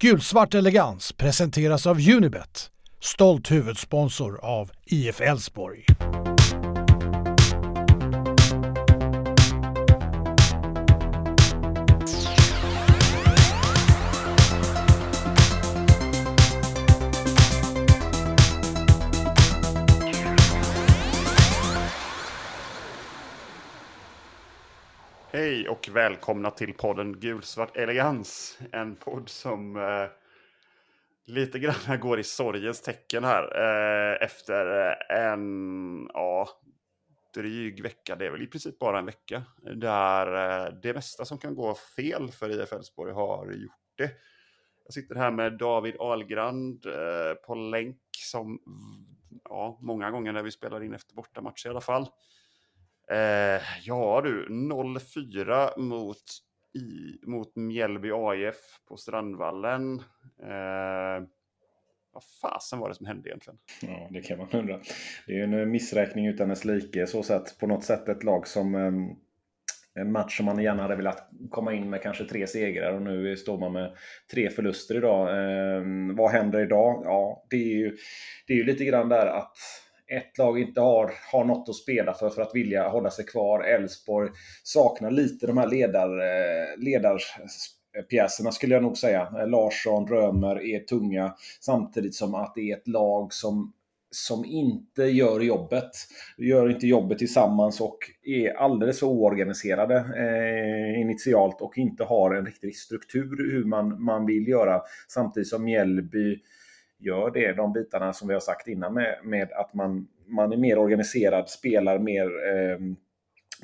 Gulsvart elegans presenteras av Unibet, stolt huvudsponsor av IF Elfsborg. Hej och välkomna till podden Gulsvart Elegans. En podd som eh, lite grann går i sorgens tecken här eh, efter eh, en ja, dryg vecka. Det är väl i princip bara en vecka där eh, det mesta som kan gå fel för IF Elfsborg har gjort det. Jag sitter här med David Ahlgrand eh, på länk som ja, många gånger när vi spelar in efter bortamatcher i alla fall. Eh, ja du, 0-4 mot, i, mot Mjällby AIF på Strandvallen. Eh, vad fasen var det som hände egentligen? Ja, det kan man undra. Det är ju en eh, missräkning utan dess like. Så sett på något sätt ett lag som eh, en match som man gärna hade velat komma in med kanske tre segrar och nu står man med tre förluster idag. Eh, vad händer idag? Ja, det är ju, det är ju lite grann där att ett lag inte har, har något att spela för för att vilja hålla sig kvar. Elfsborg saknar lite de här ledar, eh, ledarpjäserna skulle jag nog säga. Larsson, Römer är tunga samtidigt som att det är ett lag som som inte gör jobbet. Gör inte jobbet tillsammans och är alldeles för oorganiserade eh, initialt och inte har en riktig struktur hur man, man vill göra. Samtidigt som Mjällby gör det, de bitarna som vi har sagt innan med, med att man, man är mer organiserad, spelar mer eh,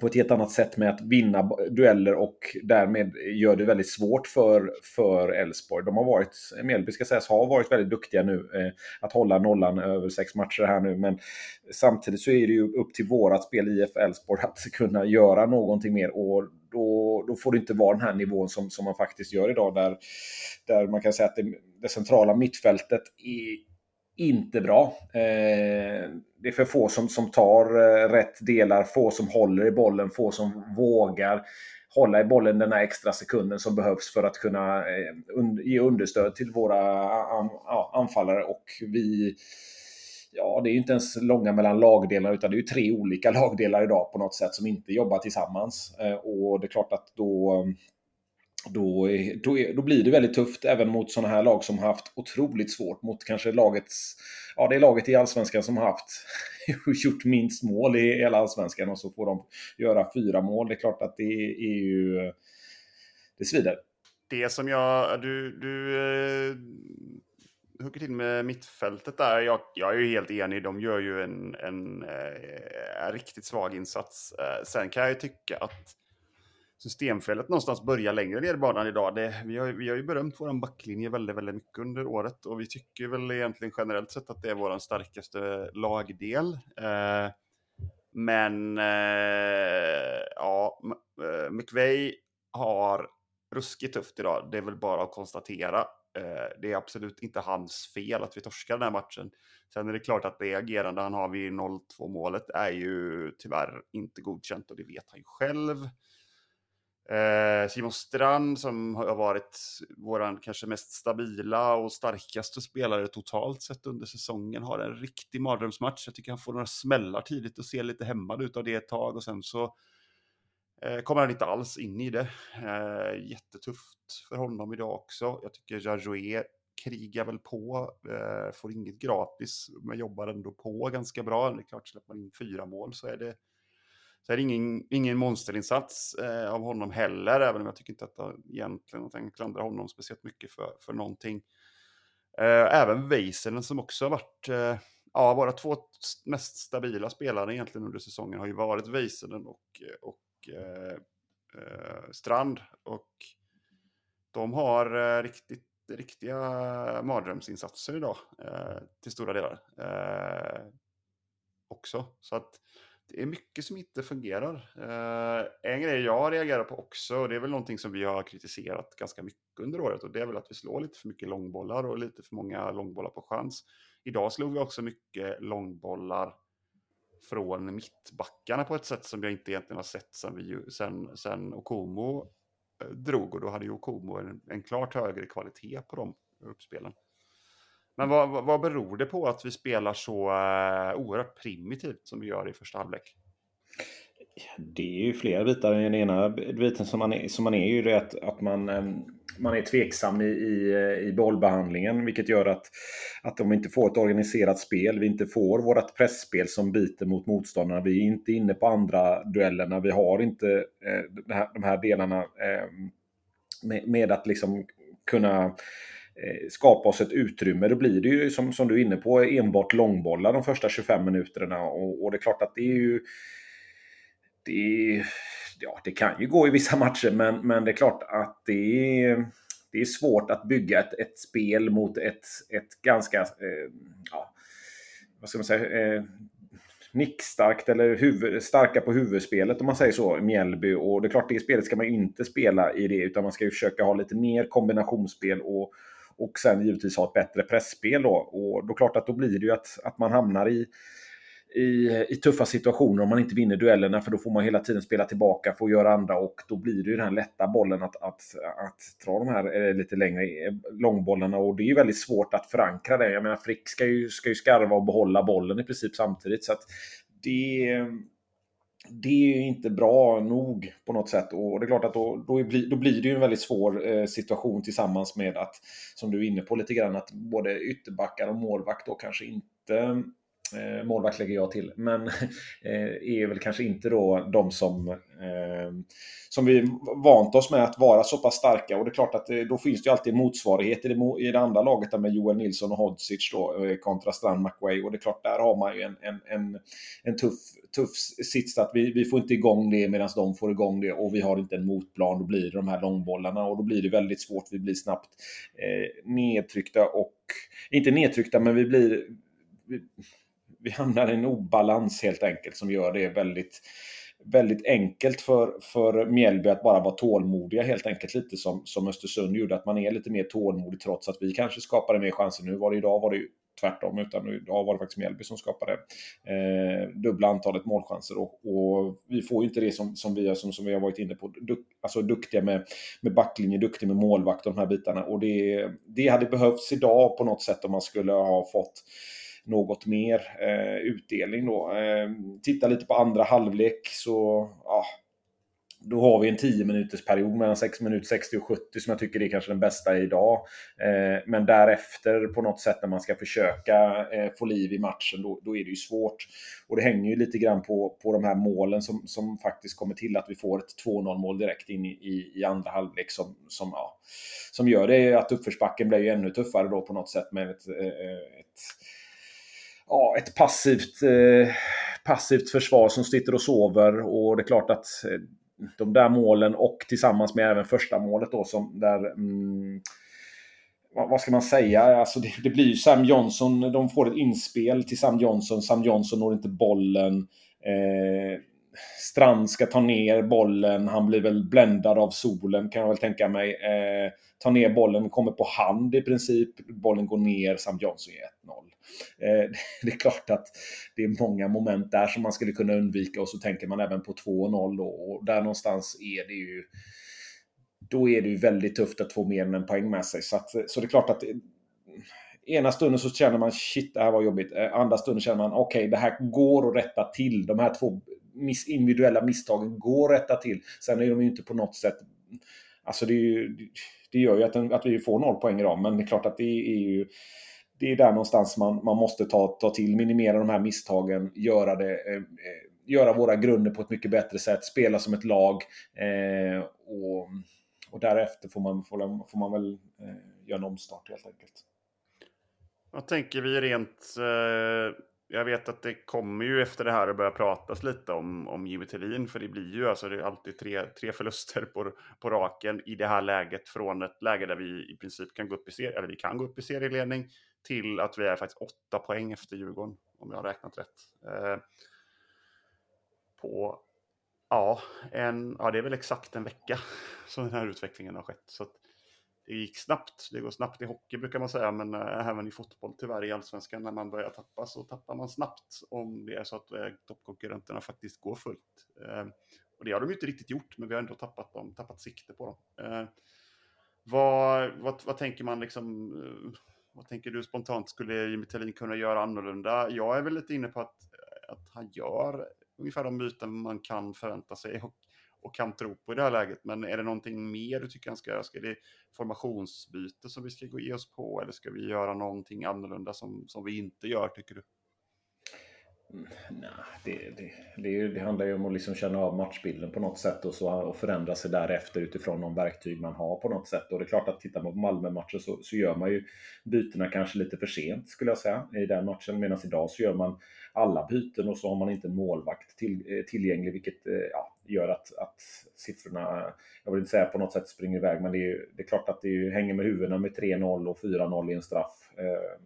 på ett helt annat sätt med att vinna dueller och därmed gör det väldigt svårt för, för Elfsborg. De har varit, Mjällby ska sägas, har varit väldigt duktiga nu eh, att hålla nollan över sex matcher här nu. Men samtidigt så är det ju upp till vårat spel IF Elfsborg att kunna göra någonting mer. Och då, då får det inte vara den här nivån som, som man faktiskt gör idag där, där man kan säga att det, det centrala mittfältet är inte bra. Eh, det är för få som, som tar eh, rätt delar, få som håller i bollen, få som vågar hålla i bollen den här extra sekunden som behövs för att kunna eh, ge understöd till våra anfallare. Och vi, ja, det är ju inte ens långa mellan lagdelar utan det är ju tre olika lagdelar idag på något sätt som inte jobbar tillsammans. Eh, och det är klart att då då, då, då blir det väldigt tufft även mot sådana här lag som har haft otroligt svårt mot kanske lagets, ja det är laget i Allsvenskan som har haft gjort minst mål i hela Allsvenskan och så får de göra fyra mål. Det är klart att det är ju, det svider. Det som jag, du, du eh, hugger till med mittfältet där, jag, jag är ju helt enig, de gör ju en, en, en riktigt svag insats. Eh, sen kan jag ju tycka att systemfelet någonstans börjar längre ner i banan idag. Det, vi, har, vi har ju berömt vår backlinje väldigt, väldigt mycket under året och vi tycker väl egentligen generellt sett att det är vår starkaste lagdel. Eh, men eh, ja, eh, McVeigh har ruskigt tufft idag. Det är väl bara att konstatera. Eh, det är absolut inte hans fel att vi torskar den här matchen. Sen är det klart att det agerande han har vid 0-2 målet är ju tyvärr inte godkänt och det vet han ju själv. Eh, Simon Strand som har varit vår kanske mest stabila och starkaste spelare totalt sett under säsongen har en riktig mardrömsmatch. Jag tycker han får några smällar tidigt och ser lite hämmad ut av det ett tag och sen så Eh, kommer han inte alls in i det. Eh, jättetufft för honom idag också. Jag tycker Jajoe krigar väl på, eh, får inget gratis men jobbar ändå på ganska bra. Det är klart, släpper man in fyra mål så är det så är det ingen, ingen monsterinsats eh, av honom heller, även om jag tycker inte att jag egentligen jag klandrar honom speciellt mycket för, för någonting. Eh, även Väisänen som också har varit, eh, ja, våra två mest stabila spelare egentligen under säsongen har ju varit Väisänen och, och Eh, eh, Strand. Och de har eh, riktigt, riktiga mardrömsinsatser idag, eh, till stora delar. Eh, också. Så att det är mycket som inte fungerar. Eh, en grej jag reagerar på också, och det är väl någonting som vi har kritiserat ganska mycket under året, och det är väl att vi slår lite för mycket långbollar och lite för många långbollar på chans. Idag slog vi också mycket långbollar från mittbackarna på ett sätt som jag inte egentligen har sett sen, vi, sen, sen Okomo eh, drog och då hade ju Okomo en, en klart högre kvalitet på de uppspelen. Men vad, vad, beror det på att vi spelar så eh, oerhört primitivt som vi gör i första halvlek? Det är ju flera bitar. Den ena biten som man är, som man är ju det att, att man, eh, man är tveksam i, i, i bollbehandlingen. Vilket gör att, att om vi inte får ett organiserat spel, vi inte får vårt pressspel som biter mot motståndarna. Vi är inte inne på andra duellerna. Vi har inte eh, här, de här delarna eh, med, med, att liksom kunna eh, skapa oss ett utrymme. Då blir det ju som, som du är inne på enbart långbollar de första 25 minuterna. Och, och det är klart att det är ju det, ja, det kan ju gå i vissa matcher, men, men det är klart att det är, det är svårt att bygga ett, ett spel mot ett, ett ganska, eh, ja, vad ska man säga, eh, nickstarkt eller huvud, starka på huvudspelet om man säger så, Mjällby. Och det är klart, det spelet ska man ju inte spela i det, utan man ska ju försöka ha lite mer kombinationsspel och, och sen givetvis ha ett bättre pressspel då. Och då är klart att då blir det ju att, att man hamnar i i, i tuffa situationer om man inte vinner duellerna för då får man hela tiden spela tillbaka, få göra andra och då blir det ju den här lätta bollen att, att, att dra de här eh, lite längre eh, långbollarna och det är ju väldigt svårt att förankra det. Jag menar Frick ska ju, ska ju skarva och behålla bollen i princip samtidigt så att det det är inte bra nog på något sätt. Och det är klart att då, då, blir, då blir det ju en väldigt svår eh, situation tillsammans med att, som du är inne på lite grann, att både ytterbackar och målvakt då kanske inte Eh, målvakt lägger jag till. Men eh, är väl kanske inte då de som, eh, som vi vant oss med att vara så pass starka. Och det är klart att eh, då finns det ju alltid motsvarigheter motsvarighet i det, i det andra laget där med Joel Nilsson och Hodzic då, eh, kontra Strand McWay. Och det är klart, där har man ju en, en, en, en tuff, tuff sits att vi, vi får inte igång det medan de får igång det och vi har inte en motplan. Då blir det de här långbollarna och då blir det väldigt svårt. Vi blir snabbt eh, nedtryckta och, inte nedtryckta, men vi blir vi, vi hamnar i en obalans helt enkelt som gör det väldigt väldigt enkelt för, för Mjällby att bara vara tålmodiga helt enkelt. Lite som, som Östersund gjorde, att man är lite mer tålmodig trots att vi kanske skapade mer chanser. Nu var det idag var det ju tvärtom, utan idag var det faktiskt Mjällby som skapade eh, dubbla antalet målchanser. Och, och, vi får ju inte det som, som, vi, som, som vi har varit inne på, duk, alltså duktiga med, med backlinje, duktiga med målvakt och de här bitarna. Och det, det hade behövts idag på något sätt om man skulle ha fått något mer eh, utdelning då. Eh, titta lite på andra halvlek så ja, då har vi en 10 minuters period mellan 6 minuter 60 och 70 som jag tycker är kanske den bästa idag. Eh, men därefter på något sätt när man ska försöka eh, få liv i matchen, då, då, är det ju svårt. Och det hänger ju lite grann på, på de här målen som, som faktiskt kommer till att vi får ett 2-0 mål direkt in i, i, i, andra halvlek som, som, ja, som gör det att uppförsbacken blir ju ännu tuffare då på något sätt med ett, eh, eh, ett ja, ett passivt, eh, passivt försvar som sitter och sover. Och det är klart att eh, de där målen och tillsammans med även första målet då som där mm, vad ska man säga? Alltså det, det, blir ju Sam Johnson, de får ett inspel till Sam Johnson. Sam Johnson når inte bollen. Eh, Strand ska ta ner bollen. Han blir väl bländad av solen kan jag väl tänka mig. Eh, tar ner bollen, kommer på hand i princip. Bollen går ner, Sam Johnson gör 1-0. Eh, det är klart att det är många moment där som man skulle kunna undvika och så tänker man även på 2-0 och där någonstans är det ju då är det ju väldigt tufft att få mer än en poäng med sig. Så, att, så det är klart att eh, ena stunden så känner man shit, det här var jobbigt. Eh, andra stunden känner man okej, okay, det här går att rätta till. De här två individuella misstagen går att rätta till. Sen är de ju inte på något sätt... Alltså det, ju, det gör ju att, att vi får noll poäng idag, men det är klart att det är ju det är där någonstans man, man måste ta, ta till, minimera de här misstagen, göra, det, eh, eh göra våra grunder på ett mycket bättre sätt, spela som ett lag. Eh, och, och därefter får man, får, får man väl eh, göra en omstart helt enkelt. Vad tänker vi rent... Eh, jag vet att det kommer ju efter det här att börja pratas lite om, om Jimmy Tillin, för det blir ju alltså det är alltid tre, tre förluster på, på raken i det här läget från ett läge där vi i princip kan gå upp i serie, eller vi kan gå upp i serieledning till att vi är faktiskt åtta poäng efter Djurgården, om jag har räknat rätt. Eh, på, ja, en, ja, det är väl exakt en vecka som den här utvecklingen har skett. Så det gick snabbt. Det går snabbt i hockey brukar man säga, men äh, även i fotboll tyvärr i allsvenskan när man börjar tappa så tappar man snabbt om det är så att äh, toppkonkurrenterna faktiskt går fullt. Äh, Och det har de ju inte riktigt gjort, men vi har ändå tappat, dem, tappat sikte på dem. Eh, vad, vad, vad tänker man liksom, vad tänker du spontant, skulle Jimmy Tellin kunna göra annorlunda? Jag är väl lite inne på att, att han gör ungefär de byten man kan förvänta sig och, och kan tro på i det här läget. Men är det någonting mer du tycker han ska göra? Ska det formationsbyte som vi ska gå ge oss på? Eller ska vi göra någonting annorlunda som, som vi inte gör, tycker du? Nej, det, det, det, det, handlar ju om att liksom känna av matchbilden på något sätt och, så, och förändra sig därefter utifrån de verktyg man har på något sätt. Och det är klart att tittar man på Malmö-matchen så, så gör man ju bytena kanske lite för sent skulle jag säga i den matchen. Medan idag så gör man alla byten och så har man inte en målvakt till, eh, tillgänglig vilket eh, ja, gör att, att siffrorna, jag vill inte säga på något sätt springer iväg, men det är, det är klart att det hänger med huvudena med 3-0 och 4-0 i en straff. Eh,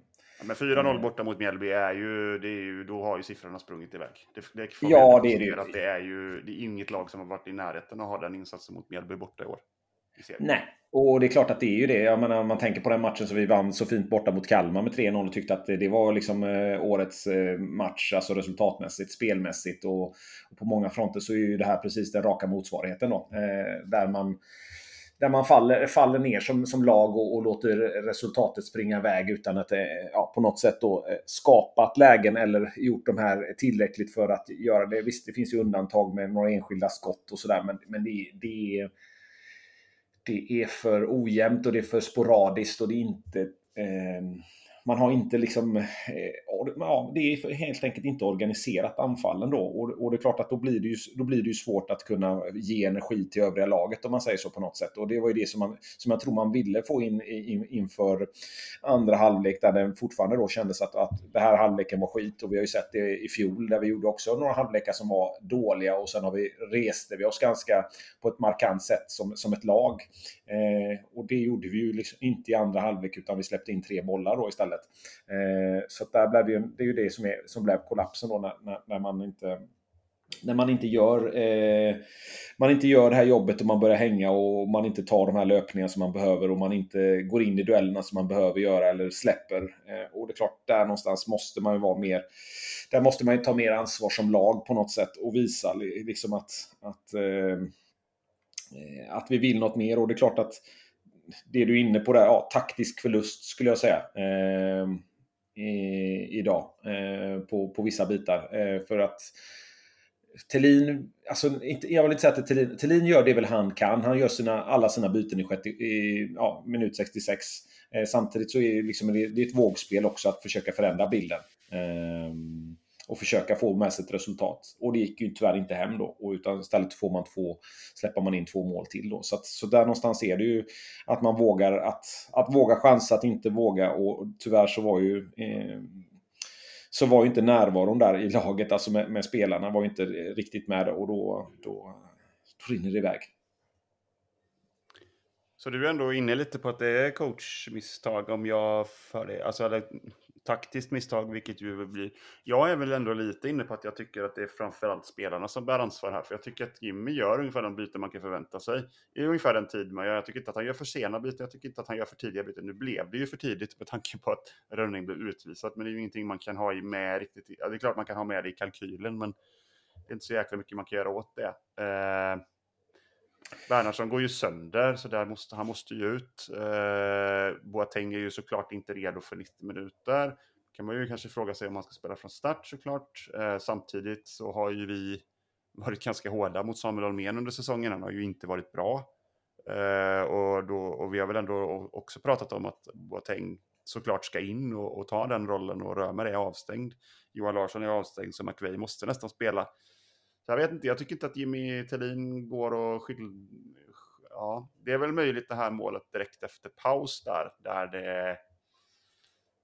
men 4-0 mm. borta mot Mjällby är ju, det är ju, då har ju siffrorna sprungit iväg. Det, det ja, det är det. Att det är ju det är inget lag som har varit i närheten att ha den insatsen mot Mjällby borta i år. Nej, och det är klart att det är ju det. Jag menar, man tänker på den matchen som vi vann så fint borta mot Kalmar med 3-0 och tyckte att det var liksom eh, årets eh, match, alltså resultatmässigt, spelmässigt och, och, på många fronter så är ju det här precis den raka motsvarigheten då. Eh, där man där man faller, faller ner som, som lag och, och låter resultatet springa iväg utan att eh, ja, på något sätt då eh, skapat lägen eller gjort de här tillräckligt för att göra det. Visst, det finns ju undantag med några enskilda skott och sådär, men, men det, det, det är för ojämnt och det är för sporadiskt och det är inte eh, man har inte liksom, eh, ja, det är helt enkelt inte organiserat anfallen då. Och, och, det är klart att då blir det, ju, då blir det ju svårt att kunna ge energi till övriga laget om man säger så på något sätt. Och det var ju det som, man, som jag tror man ville få in, in inför andra halvlek där det fortfarande då kändes att, att det här halvleken var skit. Och vi har ju sett det i fjol där vi gjorde också några halvlekar som var dåliga och sen har vi reste vi oss ganska på ett markant sätt som, som ett lag. Eh, och det gjorde vi ju liksom inte i andra halvlek utan vi släppte in tre bollar då istället. Eh, så där blev det, ju, det är ju det som, är, som blev kollapsen då när, när, när man inte när man inte gör eh, man inte gör det här jobbet och man börjar hänga och man inte tar de här löpningarna som man behöver och man inte går in i duellerna som man behöver göra eller släpper. Eh, och det är klart, där någonstans måste man ju vara mer där måste man ju ta mer ansvar som lag på något sätt och visa liksom att, att Eh, Eh, att vi vill något mer. Och det är klart att det du är inne på där, ja, taktisk förlust skulle jag säga. Eh, i, idag eh, på, på vissa bitar. Eh, för att Tellin, alltså, jag vill inte säga att Tellin, Tellin gör det väl han kan. Han gör sina, alla sina byten i, 60, i ja, minut 66. Eh, samtidigt så är det, liksom, det är ett vågspel också att försöka förändra bilden. Eh, och försöka få med sig ett resultat. Och det gick ju tyvärr inte hem då. Och utan istället får man två, släpper man in två mål till då. Så, att, så där någonstans är det ju att man vågar att, att våga chansa, att inte våga. Och tyvärr så var ju eh, så var ju inte närvaron där i laget, alltså med, med spelarna, var ju inte riktigt med och då, då, då rinner det iväg. Så du är ändå inne lite på att det är coachmisstag om jag för det, alltså eller, taktiskt misstag, vilket ju blir... Jag är väl ändå lite inne på att jag tycker att det är framförallt spelarna som bär ansvar här, för jag tycker att Jimmy gör ungefär de byten man kan förvänta sig i ungefär den tid man gör. Jag tycker inte att han gör för sena byten, jag tycker inte att han gör för tidiga byten. Nu blev det ju för tidigt med tanke på att Rönning blev utvisad, men det är ju ingenting man kan ha med riktigt. Ja, det är klart man kan ha med det i kalkylen, men det är inte så jäkla mycket man kan göra åt det. Eh... Bernhardsson går ju sönder, så där måste, han måste ju ut. Eh, Boateng är ju såklart inte redo för 90 minuter. kan man ju kanske fråga sig om han ska spela från start såklart. Eh, samtidigt så har ju vi varit ganska hårda mot Samuel Holmén under säsongen. Han har ju inte varit bra. Eh, och, då, och vi har väl ändå också pratat om att Boateng såklart ska in och, och ta den rollen och Römer är avstängd. Johan Larsson är avstängd så McVeigh måste nästan spela. Så jag vet inte, jag tycker inte att Jimmy Tillin går och skyll... Ja, det är väl möjligt det här målet direkt efter paus där, där det...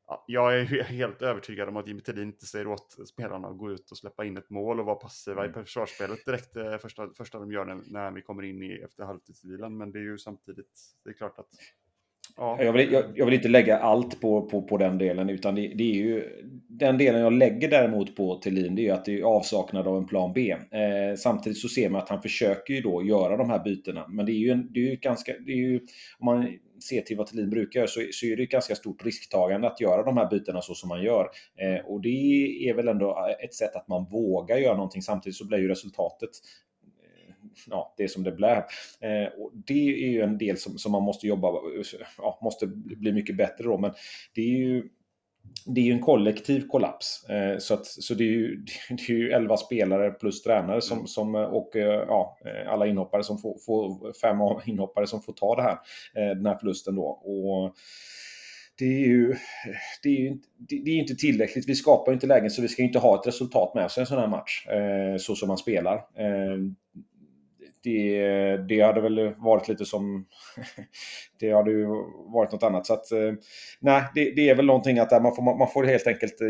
Ja, jag är helt övertygad om att Jimmy Tillin inte säger åt spelarna att gå ut och släppa in ett mål och vara passiva mm. i försvarsspelet direkt eh, första, första de gör när, när vi kommer in i efter halvtidsvilan. Men det är ju samtidigt, det är klart att Ja. Jag, vill, jag, jag, vill, inte lägga allt på, på, på den delen utan det, det, är ju den delen jag lägger däremot på Thelin det är ju att det är avsaknad av en plan B. Eh, samtidigt så ser man att han försöker ju då göra de här bytena. Men det är ju, en, det är ju ganska, det är ju, om man ser till vad Thelin brukar göra så, så är det ett ganska stort risktagande att göra de här bytena så som man gör. Eh, och det är väl ändå ett sätt att man vågar göra någonting. Samtidigt så blir ju resultatet ja, det som det blev. Eh, och det är ju en del som, som man måste jobba, ja, måste bli mycket bättre då. Men det är ju det är ju en kollektiv kollaps. Eh, så, att, så det, är ju, det är ju 11 spelare plus tränare som, mm. som, och eh, ja, alla inhoppare som får, får, fem inhoppare som får ta det här, den här förlusten då. Och det är ju det är, ju, det är inte tillräckligt. Vi skapar inte lägen så vi ska inte ha ett resultat med oss i en sån här match. så som man spelar det, det hade väl varit lite som... det hade ju varit något annat. Så att, eh, nej, det, det, är väl någonting att eh, man får, man får helt enkelt eh,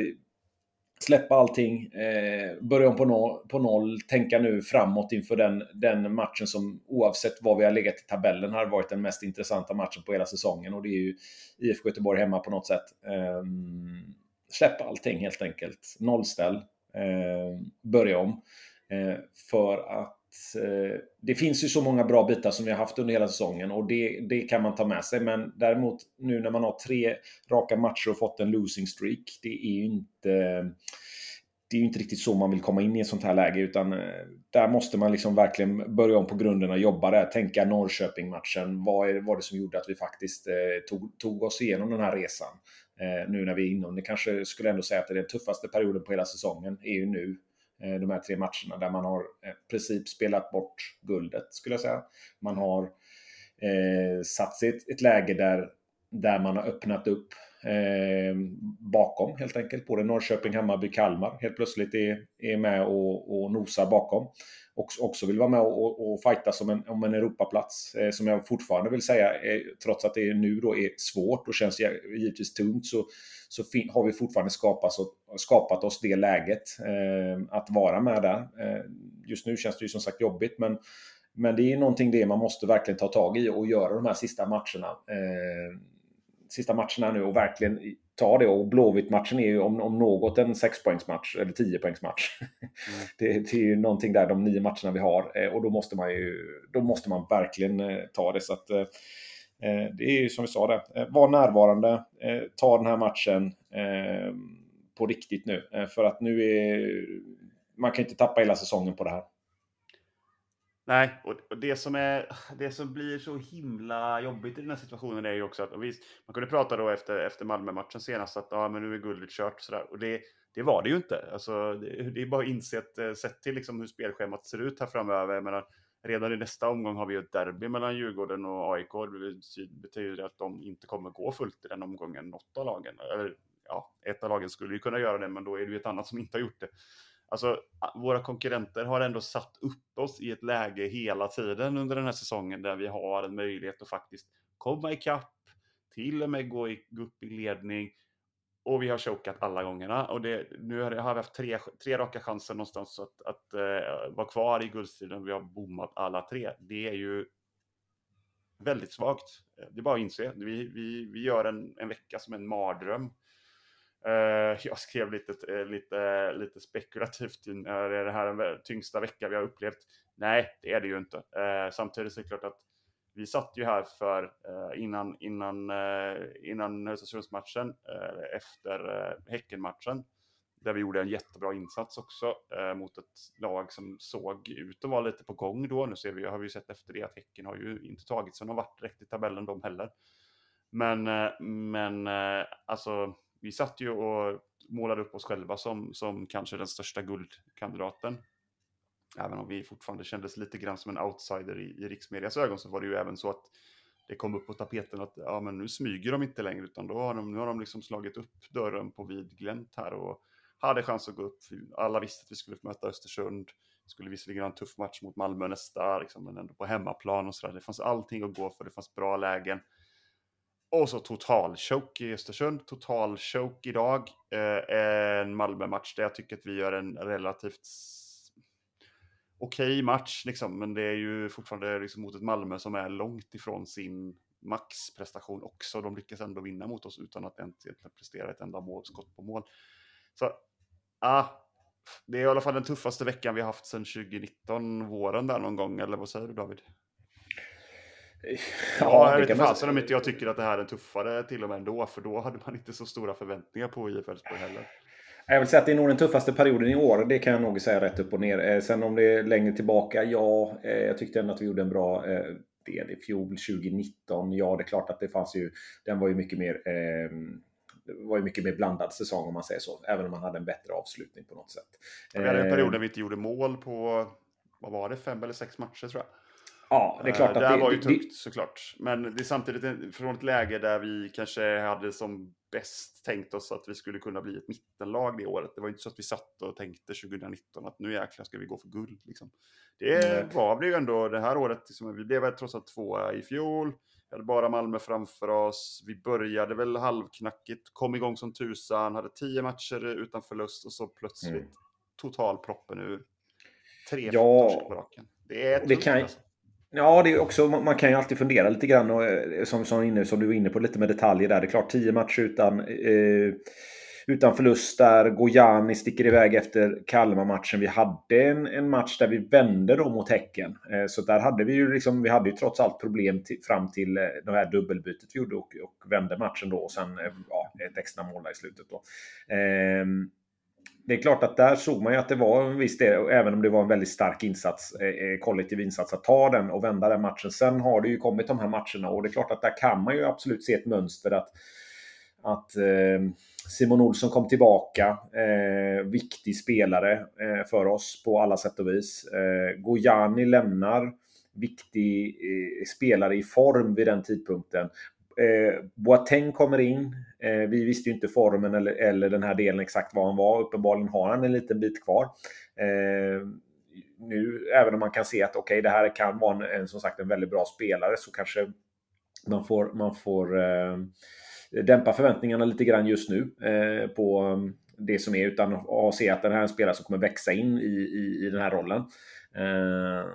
släppa allting, eh, börja om på noll, på noll, tänka nu framåt inför den, den matchen som oavsett var vi har legat i tabellen har varit den mest intressanta matchen på hela säsongen och det är ju IFK Göteborg hemma på något sätt. Eh, släppa allting helt enkelt, nollställ, eh, börja om. Eh, för att Eh, det finns ju så många bra bitar som vi har haft under hela säsongen och det, det kan man ta med sig. Men däremot nu när man har tre raka matcher och fått en losing streak, det är ju inte det är ju inte riktigt så man vill komma in i ett sånt här läge utan eh, där måste man liksom verkligen börja om på grunden och jobba där. Tänka Norrköping-matchen. Vad var det som gjorde att vi faktiskt eh, tog, tog oss igenom den här resan? Nu när vi är inom, Det kanske skulle ändå säga att det är den tuffaste perioden på hela säsongen är ju nu. Eh, de här tre matcherna där man har i princip spelat bort guldet skulle jag säga. Man har eh, satt sig i ett, ett, läge där, där man har öppnat upp eh, bakom helt enkelt. Både Norrköping, Hammarby, Kalmar helt plötsligt är, är med och, och nosar bakom. Och också vill vara med och, och fighta som en, om en Europaplats. Eh, som jag fortfarande vill säga, eh, trots att det nu då är svårt och känns givetvis tungt, så, så har vi fortfarande skapat, skapat oss det läget eh, att vara med där. Eh, just nu känns det ju som sagt jobbigt, men, men det är någonting det man måste verkligen ta tag i och göra de här sista matcherna. Ehm, Sista matcherna nu och verkligen ta det. Och Blåvitt-matchen är ju om, om något en 6-poängsmatch eller 10-poängsmatch. Mm. det, det, är ju någonting där, de nio matcherna vi har. Eh, och då måste man ju då måste man verkligen eh, ta det. Så att, eh, det är ju som vi sa det, var närvarande, ta den här matchen på riktigt nu. För att nu är man kan inte tappa hela säsongen på det här. Nej, och det som, är, det som blir så himla jobbigt i den här situationen är ju också att visst, man kunde prata då efter, efter Malmö-matchen senast att ah, men nu är guldet kört och sådär. Och det, det var det ju inte. Alltså, det, det är bara att inse att eh, sett till liksom hur spelschemat ser ut här framöver. Jag menar, redan i nästa omgång har vi ju ett derby mellan Djurgården och AIK. Det betyder att de inte kommer gå fullt i den omgången, något av lagen. Eller, ja, ett av lagen skulle ju kunna göra det, men då är det ju ett annat som inte har gjort det. Alltså, våra konkurrenter har ändå satt upp oss i ett läge hela tiden under den här säsongen där vi har en möjlighet att faktiskt komma ikapp, till och med gå, i, gå upp i ledning och vi har chokat alla gångerna. Och det, nu har vi haft tre, tre raka chanser någonstans att, att uh, vara kvar i guldstriden. Vi har bommat alla tre. Det är ju väldigt svagt. Det är bara att inse. Vi, vi, vi gör en, en vecka som en mardröm. Eh, jag skrev lite, eh, lite, lite spekulativt, är det här den tyngsta vecka vi har upplevt? Nej, det är det ju inte. Eh, samtidigt så är det klart att vi satt ju här för innan, innan, innan Östersundsmatchen, efter Häckenmatchen, där vi gjorde en jättebra insats också mot ett lag som såg ut att vara lite på gång då. Nu ser vi, har vi sett efter det att Häcken har ju inte tagit sig någon vart direkt i tabellen de heller. Men, men alltså vi satt ju och målade upp oss själva som, som kanske den största guldkandidaten. Även om vi fortfarande kändes lite grann som en outsider i, i riksmedias ögon så var det ju även så att det kom upp på tapeten att ja, men nu smyger de inte längre utan då har de, nu har de liksom slagit upp dörren på vid glänt här och hade chans att gå upp. Alla visste att vi skulle möta Östersund. Skulle visserligen ha en tuff match mot Malmö nästa, liksom, men ändå på hemmaplan och sådär. Det fanns allting att gå för, det fanns bra lägen. Och så total choke i Östersund, total choke idag. Eh, en Malmö-match där jag tycker att vi gör en relativt okej okay match, liksom. men det är ju fortfarande liksom mot ett Malmö som är långt ifrån sin maxprestation också. De lyckas ändå vinna mot oss utan att egentligen prestera ett enda mål, skott på mål. Så, ah, det är i alla fall den tuffaste veckan vi har haft sedan 2019, våren där någon gång, eller vad säger du David? Ja, jag vet inte fasen om inte jag tycker att det här är tuffare till och med ändå, för då hade man inte så stora förväntningar på IF Elfsborg heller. Jag vill säga att det är nog den tuffaste perioden i år. Det kan jag nog säga rätt upp och ner. Eh, sen om det är längre tillbaka, ja. Eh, jag tyckte ändå att vi gjorde en bra eh, del i fjol 2019. Ja, det är klart att det fanns ju. Den var ju mycket mer. Eh, var ju mycket mer blandad säsong om man säger så. Även om man hade en bättre avslutning på något sätt. Vi hade en period där vi inte gjorde mål på, vad var det, fem eller sex matcher tror jag. Ja, det är klart att det, det var ju det, tungt såklart. Men det är samtidigt från ett läge där vi kanske hade som bäst tänkt oss att vi skulle kunna bli ett mittenlag det året. Det var inte så att vi satt och tänkte 2019 att nu jäklar ska vi gå för guld. Liksom. Det mm. var vi ju ändå det här året. Liksom, vi blev trots allt tvåa i fjol. Vi hade bara Malmö framför oss. Vi började väl halvknackigt, kom igång som tusan, hade tio matcher utan förlust och så plötsligt mm. totalproppen ur. Tre ja, på raken. Det är tungt det kan, alltså. Ja, det är också, man kan ju alltid fundera lite grann och, eh, som, som, inne, som du var inne på lite med detaljer där. Det är klart 10 matcher utan, eh, utan förlust där. Gojani sticker iväg efter Kalmar-matchen. Vi hade en, en, match där vi vände då mot Häcken. Eh, så där hade vi ju liksom, vi hade ju trots allt problem till, fram till eh, det här dubbelbytet vi gjorde och, och vände matchen då och sen eh, ja, ett extra mål där i slutet då. Eh, det är klart att där såg man ju att det var en viss del, även om det var en väldigt stark insats, eh, eh, kollektiv insats, att ta den och vända den matchen. Sen har det ju kommit de här matcherna och det är klart att där kan man ju absolut se ett mönster att, att eh, Simon Olsson kom tillbaka, eh, viktig spelare eh, för oss på alla sätt och vis. Eh, Gojani lämnar, viktig eh, spelare i form vid den tidpunkten. Eh, Boateng kommer in. Eh, vi visste ju inte formen eller, eller den här delen exakt vad han var. Uppenbarligen har han en liten bit kvar. Eh, nu, även om man kan se att okej, okay, det här kan vara en, en, som sagt en väldigt bra spelare så kanske man får, man får eh, dämpa förväntningarna lite grann just nu eh, på mm, det som är utan att se att den här är en spelare som kommer växa in i, i, i den här rollen. Eh,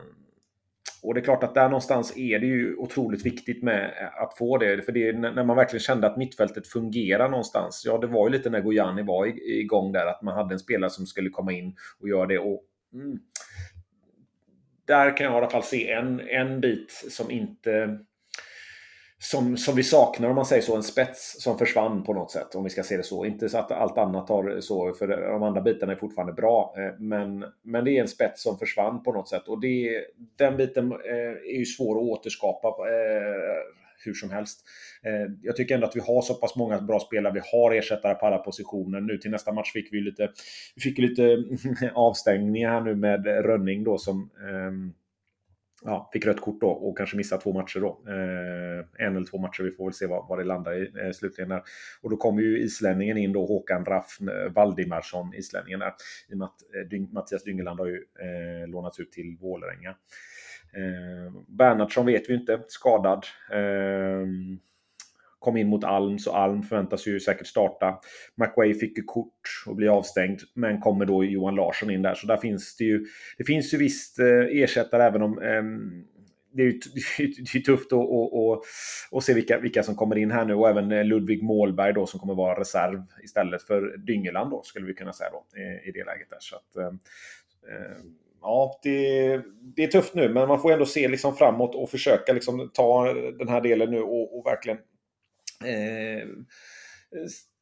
och det är klart att där någonstans är det ju otroligt viktigt med eh, att få det. För det är när man verkligen kände att mittfältet fungerar någonstans. Ja, det var ju lite när Gojani var igång där, att man hade en spelare som skulle komma in och göra det. Och, mm, där kan jag i alla fall se en, en bit som inte som, som vi saknar, om man säger så, en spets som försvann på något sätt. Om vi ska se det så. Inte så att allt annat har så, för de andra bitarna är fortfarande bra. Eh, men, men det är en spets som försvann på något sätt. Och det, den biten eh, är ju svår att återskapa eh, hur som helst. Jag tycker ändå att vi har så pass många bra spelare. Vi har ersättare på alla positioner. Nu till nästa match fick vi lite, vi fick lite avstängningar här nu med Rönning då som ehm, ja, fick rött kort då och kanske missade två matcher då. Eh, en eller två matcher, vi får väl se vad, vad det landar i eh, slutligen där. Och då kommer ju islänningen in då, Håkan Raffn eh, Valdimarsson, islänningen där. I och med att eh, Dyng, Mattias Dyngeland har ju eh, lånats ut till Vålerenga. Eh, Bernhardsson vet vi inte, skadad. Eh, kom in mot Alm, så Alm förväntas ju säkert starta. McWay fick ju kort och blir avstängd, men kommer då Johan Larsson in där. Så där finns det ju, det finns ju visst eh, ersättare även om eh, det är ju det är tufft att, att, att, att, se vilka, vilka som kommer in här nu och även eh, Ludvig Målberg då som kommer vara reserv istället för Dyngeland då skulle vi kunna säga då i, i det läget där. Så att, eh ja, det, det, är tufft nu, men man får ändå se liksom framåt och försöka liksom ta den här delen nu och, och verkligen eh,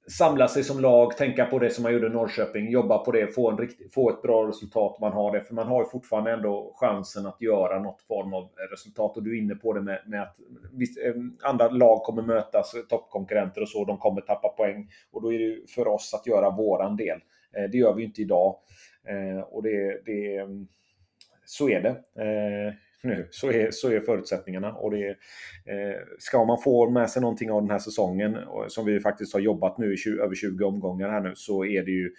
samla sig som lag, tänka på det som man gjorde i Norrköping, jobba på det, få, en rikt, få ett bra resultat man har det. För man har ju fortfarande ändå chansen att göra något form av resultat. Och du är inne på det med, med att visst, eh, andra lag kommer mötas, eh, toppkonkurrenter och så, de kommer tappa poäng. Och då är det för oss att göra våran del. Eh, det gör vi inte idag. Och det, det, mm, så är det nu. Så är, så är förutsättningarna. Och det, eh, ska man få med sig någonting av den här säsongen, som vi faktiskt har jobbat nu i 20, över 20 omgångar här nu, så är det ju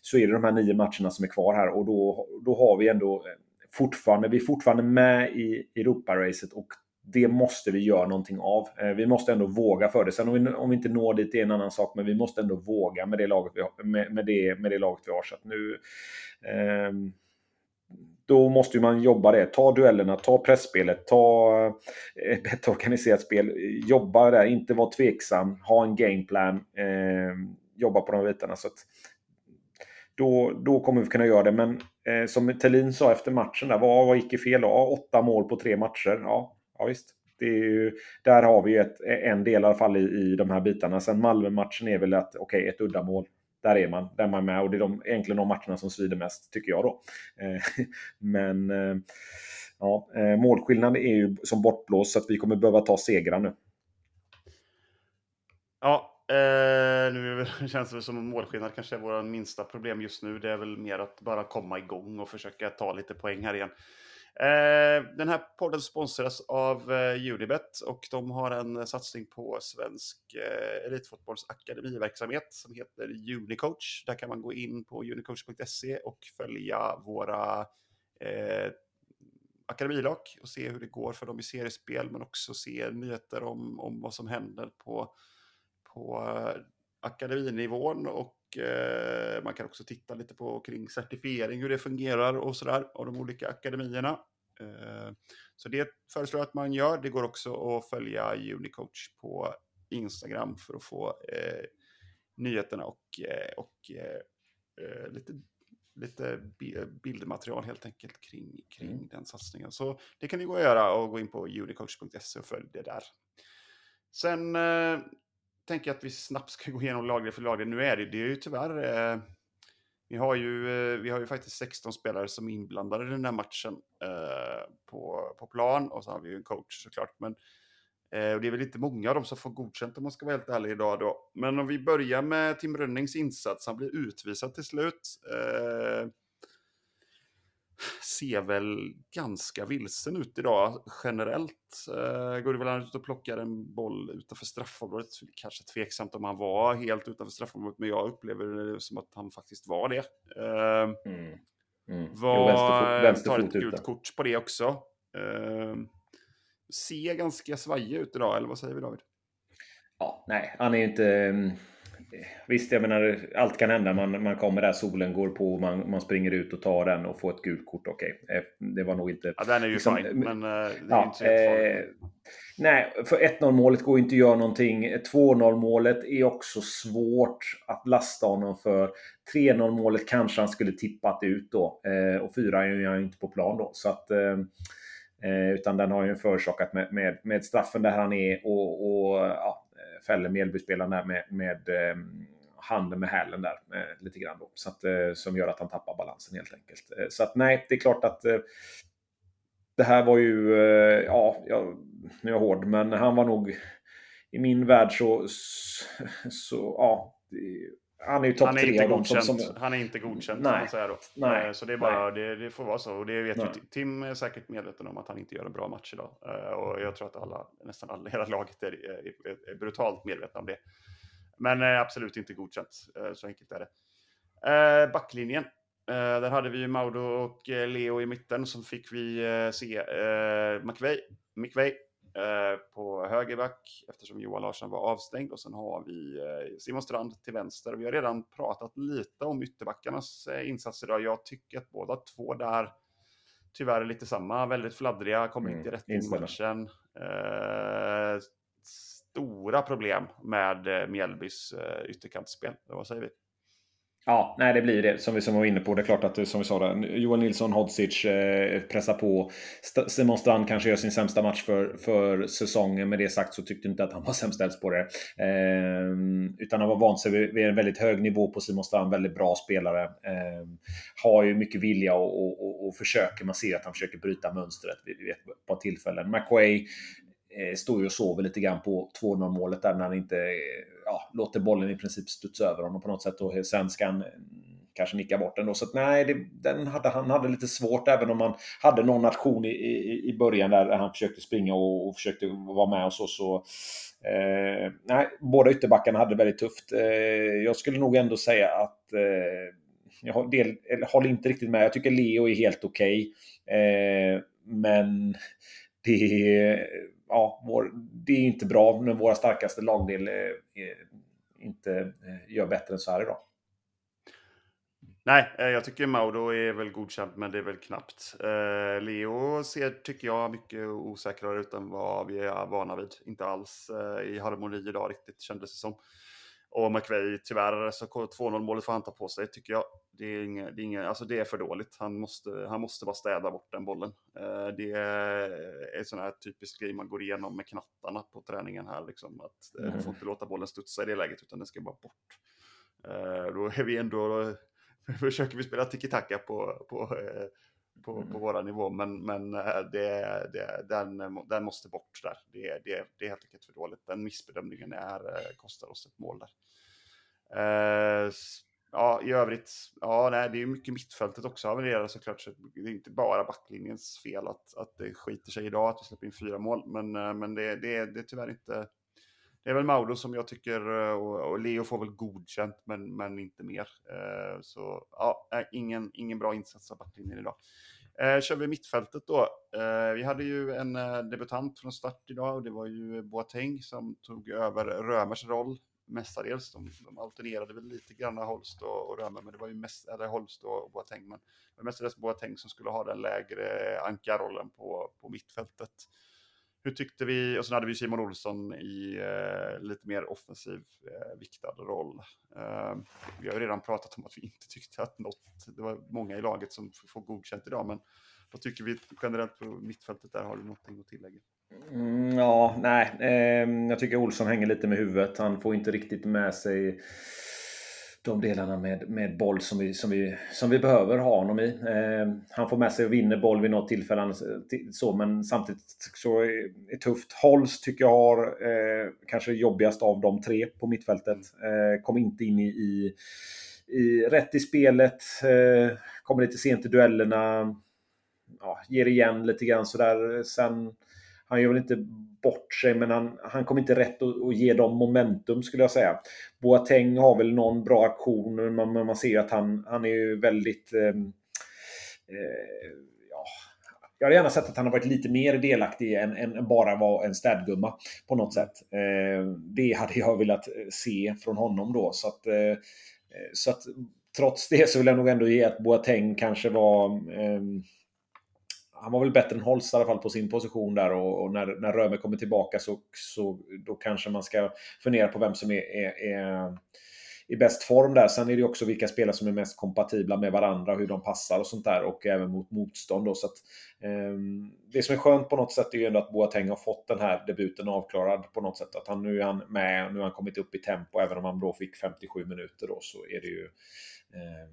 så är det de här nio matcherna som är kvar här och då, då har vi ändå eh, fortfarande, vi är fortfarande med i Europaracet och det måste vi göra någonting av. Eh, vi måste ändå våga för det. Sen om vi, om vi inte når dit det är en annan sak, men vi måste ändå våga med det laget vi har. Med, med det, med det laget vi har. Så nu, eh, då måste man jobba det. Ta duellerna, ta pressspelet, ta eh, ett bättre organiserat spel. Jobba där, inte vara tveksam, ha en gameplan. Eh, jobba på de bitarna. Så då, då kommer vi kunna göra det. Men eh, som Tellin sa efter matchen, där, vad, vad gick i fel? Ja, åtta mål på tre matcher. Ja, ja visst. Det är ju, där har vi ett, en del i alla fall i, i de här bitarna. Sen Malmö-matchen är väl att, okej, okay, ett uddamål där är man, där man är med och det är de, egentligen de matcherna som svider mest, tycker jag då. Eh, men eh, ja, eh, målskillnaden är ju som bortblåst så att vi kommer behöva ta segrar nu. Ja, eh, nu känns det som att målskillnad kanske är våra minsta problem just nu. Det är väl mer att bara komma igång och försöka ta lite poäng här igen. Eh, den här podden sponsras av eh, Unibet och de har en eh, satsning på svensk elitfotbollsakademiverksamhet elitfotbolls akademiverksamhet som heter Unicoach. Där kan man gå in på unicoach.se och följa våra eh, akademilag och se hur det går för dem i seriespel men också se nyheter om, om vad som händer på, på akademinivån och eh, man kan också titta lite på kring certifiering, hur det fungerar och sådär av de olika akademierna. Eh, så det föreslår jag att man gör. Det går också att följa Unicoach på Instagram för att få eh, nyheterna och, eh, och lite lite bildmaterial helt enkelt kring, kring mm. den satsningen. Så det kan ni gå och göra och gå in på unicoach.se och följ det där. Sen tänker jag att vi snabbt ska gå igenom lagre för lagre. Nu är det, det är ju tyvärr eh, vi har ju, eh, vi har ju faktiskt 16 spelare som är inblandade i den här matchen eh, på, på plan och så har vi ju en coach såklart. Men Eh, och det är väl inte många av dem som får godkänt om man ska vara helt ärlig idag då. Men om vi börjar med Tim Rönnings insats, han blir utvisad till slut. Eh, Ser väl ganska vilsen ut idag generellt. Eh, går det väl ut och plockar en boll utanför straffområdet. Kanske tveksamt om han var helt utanför straffområdet, men jag upplever det som att han faktiskt var det. Eh, mm. Mm. Var, jo, vänsterfot, vänsterfot tar ett gult kort på det också. Eh, ser ganska svajig ut idag, eller vad säger vi David? Ja, nej, han är ju inte... Visst, jag menar, allt kan hända. Man, man kommer där, solen går på, man, man springer ut och tar den och får ett gult kort. Okej, okay. Eh, det var nog inte... Ja, den är ju liksom, fine, men uh, det ja, är inte så eh, Nej, för 1-0 målet går inte att göra någonting. 2-0 målet är också svårt att lasta honom för. 3-0 målet kanske han skulle tippat ut då. Eh, och 4 är han inte på plan då. Så att... Eh, Eh, utan den har ju förorsakat med, med, med straffen där han är och, och ja, fäller Mjällbyspelaren där med, med ehm, handen med hälen där eh, lite grann. Då, så att, eh, som gör att han tappar balansen helt enkelt. Eh, så att nej, det är klart att det här var ju, ja, jag, nu är jag hård, men han var nog i min värld så, så ja, han är ju topp tre av dem som, som... Han är inte godkänd, nej. man säga då. Nej. Eh, så det, är bara, det, det, får vara så. Och det vet ju, Tim är säkert medveten om att han inte gör en bra match idag. Eh, och jag tror att alla, nästan alla, hela laget är, är, är brutalt medvetna om det. Men eh, absolut inte godkänt. Så enkelt är det. Backlinjen. Där hade vi Maudo och Leo i mitten. Som fick vi se McVeigh, McVeigh Eh, på högerback eftersom Johan Larsson var avstängd och sen har vi eh, Simon Strand till vänster. Vi har redan pratat lite om ytterbackarnas eh, insatser idag. Jag tycker att båda två där tyvärr är lite samma, väldigt fladdriga, kommer mm, inte rätt in i matchen. Eh, stora problem med Mjällbys eh, ytterkantsspel. Vad säger vi? Ja, nej det blir det som vi som var inne på. Det är klart att som vi sa där, Johan Nilsson, Hodzic eh, pressar på. St Simon Strand kanske gör sin sämsta match för, för säsongen. Med det sagt så tyckte inte att han var sämst på det. Eh, utan han var van sig vid, vid, en väldigt hög nivå på Simon Strand. Väldigt bra spelare. Eh, har ju mycket vilja och, och, och, och, försöker. Man ser att han försöker bryta mönstret vid, vid ett par tillfällen. McQuay Eh, står ju och sover lite grann på 2-0 målet där när han inte eh, ja, låter bollen i princip studsa över honom på något sätt och sen ska han eh, kanske nicka bort den då. Så att, nej, det, den hade, han hade lite svårt även om han hade någon nation i, i, i början där han försökte springa och, och försökte vara med och så. så eh, nej, båda ytterbackarna hade det väldigt tufft. Eh, jag skulle nog ändå säga att eh, jag del, håller inte riktigt med. Jag tycker Leo är helt okej. Okay. Eh, men det ja, vår, det är inte bra när våra starkaste lagdel eh, eh, inte eh, gör bättre än så här idag. Nej, eh, jag tycker Mauro är väl godkänt, men det är väl knappt. Eh, Leo ser, tycker jag, mycket osäkrare ut än vad vi är vana vid. Inte alls i harmoni idag riktigt, kändes det som. Och McVeigh, tyvärr, så 2-0 målet får han ta på sig, tycker jag. Det är, inga, det, är inga, alltså det är för dåligt. Han måste, han måste bara städa bort den bollen. Eh, det är en sån här typisk grej man går igenom med knattarna på träningen här. Liksom, att, mm. Du får inte låta bollen studsa i det läget, utan den ska bara bort. Då är vi ändå, försöker vi spela tiki-taka på, på, på, mm. på våra nivå, men, men det, det, den, den måste bort där. Det, det, det är helt enkelt för dåligt. Den missbedömningen är, kostar oss ett mål där. Ja, i övrigt, ja, nej, det är mycket mittfältet också havererar såklart. Så det är inte bara backlinjens fel att, att det skiter sig idag att vi släpper in fyra mål. Men, eh, men det, det, det är tyvärr inte... Det är väl Mauro som jag tycker, eh, och, Leo får väl godkänt, men, men inte mer. Eh, så ja, ingen, ingen bra insats av backlinjen idag. Eh, kör vi mittfältet då. Eh, vi hade ju en eh, debutant från start idag och det var ju Boateng som tog över Römers roll mestadels. De, de alternerade väl lite grann Holst och, och Römer, men det var ju mest, eller Holst och Boateng, men det var mestadels Boateng som skulle ha den lägre ankarrollen på, på mittfältet. Hur tyckte vi, och sen hade vi Simon Olsson i eh, lite mer offensiv eh, viktad roll. Eh, vi har ju redan pratat om att vi inte tyckte att något, det var många i laget som får godkänt idag, men vad tycker vi generellt på mittfältet där? Har du någonting att tillägga? Mm, ja, nej. Eh, jag tycker Olsson hänger lite med huvudet. Han får inte riktigt med sig de delarna med, med boll som vi, som, vi, som vi behöver ha honom i. Eh, han får med sig och vinner boll vid något tillfälle, eh, så, men samtidigt så är det tufft. Holst tycker jag har eh, kanske jobbigast av de tre på mittfältet. Eh, kom inte in i, i, i rätt i spelet, eh, kommer lite sent i duellerna. Ja, ger igen lite grann sådär. Sen han gör väl inte bort sig, men han, han kom inte rätt att, att ge dem momentum skulle jag säga. Boateng har väl någon bra aktion, men man, man ser att han, han är ju väldigt... Eh, eh, ja, jag hade gärna sett att han har varit lite mer delaktig än, än bara vara en städgumma på något sätt. Eh, det hade jag velat eh, se från honom då. Så att, eh, så att trots det så vill jag nog ändå ge att Boateng kanske var ehm, han var väl bättre än Holst i alla fall på sin position där och, och när, när Röme kommer tillbaka så, så då kanske man ska fundera på vem som är, är, är i bäst form där. Sen är det också vilka spelare som är mest kompatibla med varandra, hur de passar och sånt där och även mot motstånd. Då. Så att, eh, det som är skönt på något sätt är ju ändå att Boateng har fått den här debuten avklarad på något sätt. Att han nu är han med, nu har han kommit upp i tempo, även om han då fick 57 minuter då så är det ju eh,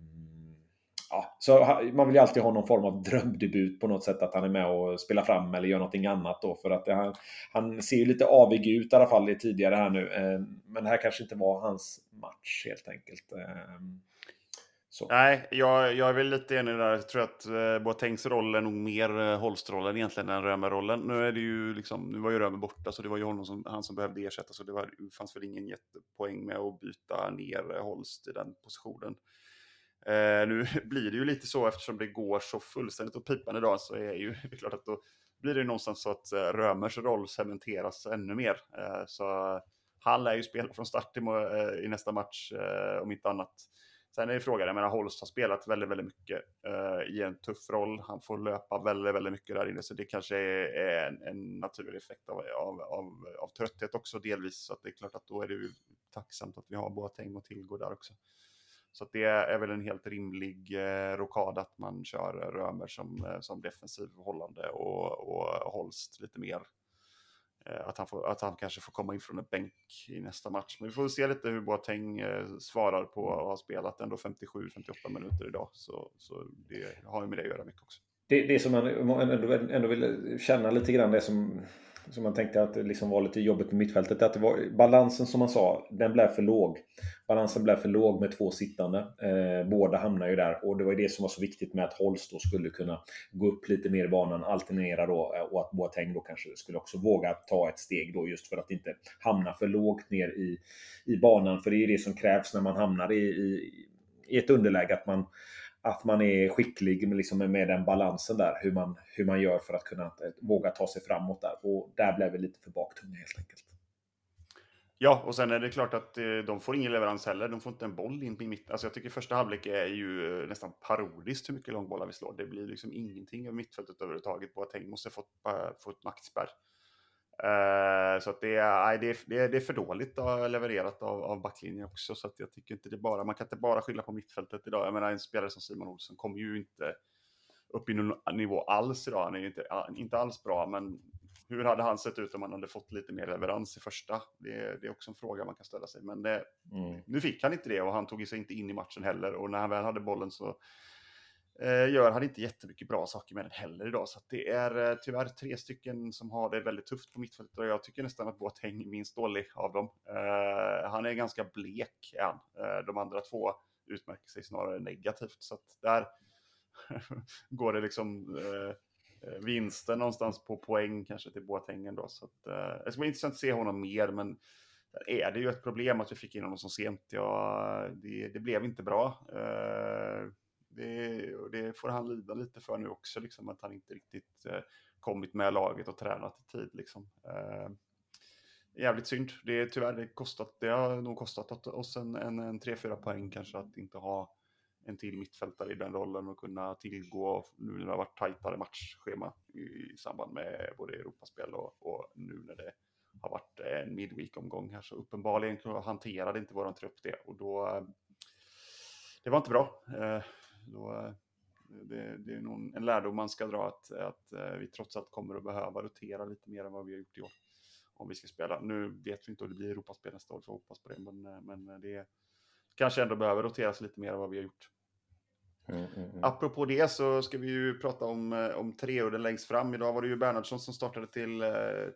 ja, så man vill ju alltid ha någon form av drömdebut på något sätt. Att han är med och spelar fram eller gör någonting annat då. För att han, han ser ju lite avig ut i alla fall i tidigare här nu. Eh, men det här kanske inte var hans match helt enkelt. Eh, så. Nej, jag, jag är väl lite enig där. Jag tror att eh, Boatengs roll är nog mer eh, Holst-rollen egentligen än Römer-rollen. Nu är det ju liksom, nu var ju Römer borta så det var ju honom som, han som behövde ersättas. Så det var, fanns väl ingen jättepoäng med att byta ner Holst i den positionen. Eh, nu blir det ju lite så eftersom det går så fullständigt åt pipan idag så är ju det är klart att då blir det någonstans så att eh, Römers roll cementeras ännu mer. Eh, så han lär ju spela från start i, eh, i nästa match eh, om inte annat. Sen är det frågan, jag menar Holst har spelat väldigt, väldigt mycket eh, i en tuff roll. Han får löpa väldigt, väldigt mycket där inne, så det kanske är, en, en, naturlig effekt av, av, av, av, trötthet också delvis. Så att det är klart att då är det ju tacksamt att vi har Boateng och Tillgård där också. Så det är väl en helt rimlig eh, rokad att man kör Römer som, eh, som defensiv hållande och, och Holst lite mer. Eh, att, han får, att han kanske får komma in från en bänk i nästa match. Men vi får se lite hur Boateng eh, svarar på att ha spelat ändå 57-58 minuter idag. Så, så det har ju med det att göra mycket också. Det, det som man ändå, ändå vill känna lite grann det som som man tänkte att det liksom var lite jobbigt med mittfältet. Att det var, balansen som man sa, den blev för låg. Balansen blev för låg med två sittande. Eh, båda hamnar ju där och det var ju det som var så viktigt med att Holst då skulle kunna gå upp lite mer i banan, alternera då eh, och att Boateng då kanske skulle också våga ta ett steg då just för att inte hamna för lågt ner i, i banan. För det är ju det som krävs när man hamnar i, i, i ett underläge, att man att man är skicklig med, liksom med den balansen där. Hur man, hur man gör för att kunna våga ta sig framåt där. Och där blev vi lite för baktunga helt enkelt. Ja, och sen är det klart att eh, de får ingen leverans heller. De får inte en boll in i mitten. Alltså jag tycker första halvlek är ju eh, nästan parodiskt hur mycket långbollar vi slår. Det blir liksom ingenting av mittfältet överhuvudtaget. Boateng måste få, eh, få ett maktspärr. Uh, så att det, är, det, är, det är för dåligt levererat av, av backlinjen också. Så att jag tycker inte det bara, man kan inte bara skylla på mittfältet idag. Jag menar en spelare som Simon Olsson kommer ju inte upp i någon nivå alls idag. Han är ju inte, inte alls bra, men hur hade han sett ut om han hade fått lite mer leverans i första? Det, det är också en fråga man kan ställa sig. Men det, mm. nu fick han inte det och han tog sig inte in i matchen heller. Och när han väl hade bollen så eh, Eh, gör han inte jättemycket bra saker med den heller idag. Så det är eh, tyvärr tre stycken som har det väldigt tufft på mittfältet och jag tycker nästan att Boateng är minst dålig av dem. Eh, han är ganska blek, är han. Eh, de andra två utmärker sig snarare negativt. Så att där går det liksom eh, eh, vinsten någonstans på poäng kanske till Boateng ändå. Så att, eh, det ska bli intressant att se honom mer, men där är det ju ett problem att vi fick in honom så sent. Ja, det, det blev inte bra. Eh, det, det, får han lida lite för nu också, liksom, att han inte riktigt eh, kommit med laget och tränat i tid. Liksom. Eh, jävligt synd. Det är tyvärr det kostat, det har nog kostat oss en, en, en 3-4 poäng kanske att inte ha en till mittfältare i den rollen och kunna tillgå nu när det har varit tajtare matchschema i samband med både Europaspel och, och nu när det har varit en midweek-omgång här. Så uppenbarligen hanterade inte våran trupp det och då eh, det var inte bra. Eh, Eh, då, det, det är nog en lärdom man ska dra att, att eh, vi trots allt kommer att behöva rotera lite mer än vad vi har gjort i år. Om vi ska spela. Nu vet vi inte om det blir Europaspel nästa år, så hoppas på det. Men, eh, men det kanske ändå behöver roteras lite mer än vad vi har gjort. Mm, mm, mm. Apropå det så ska vi ju prata om, eh, om treudden längst fram. Idag var det ju Bernhardsson som startade till, eh,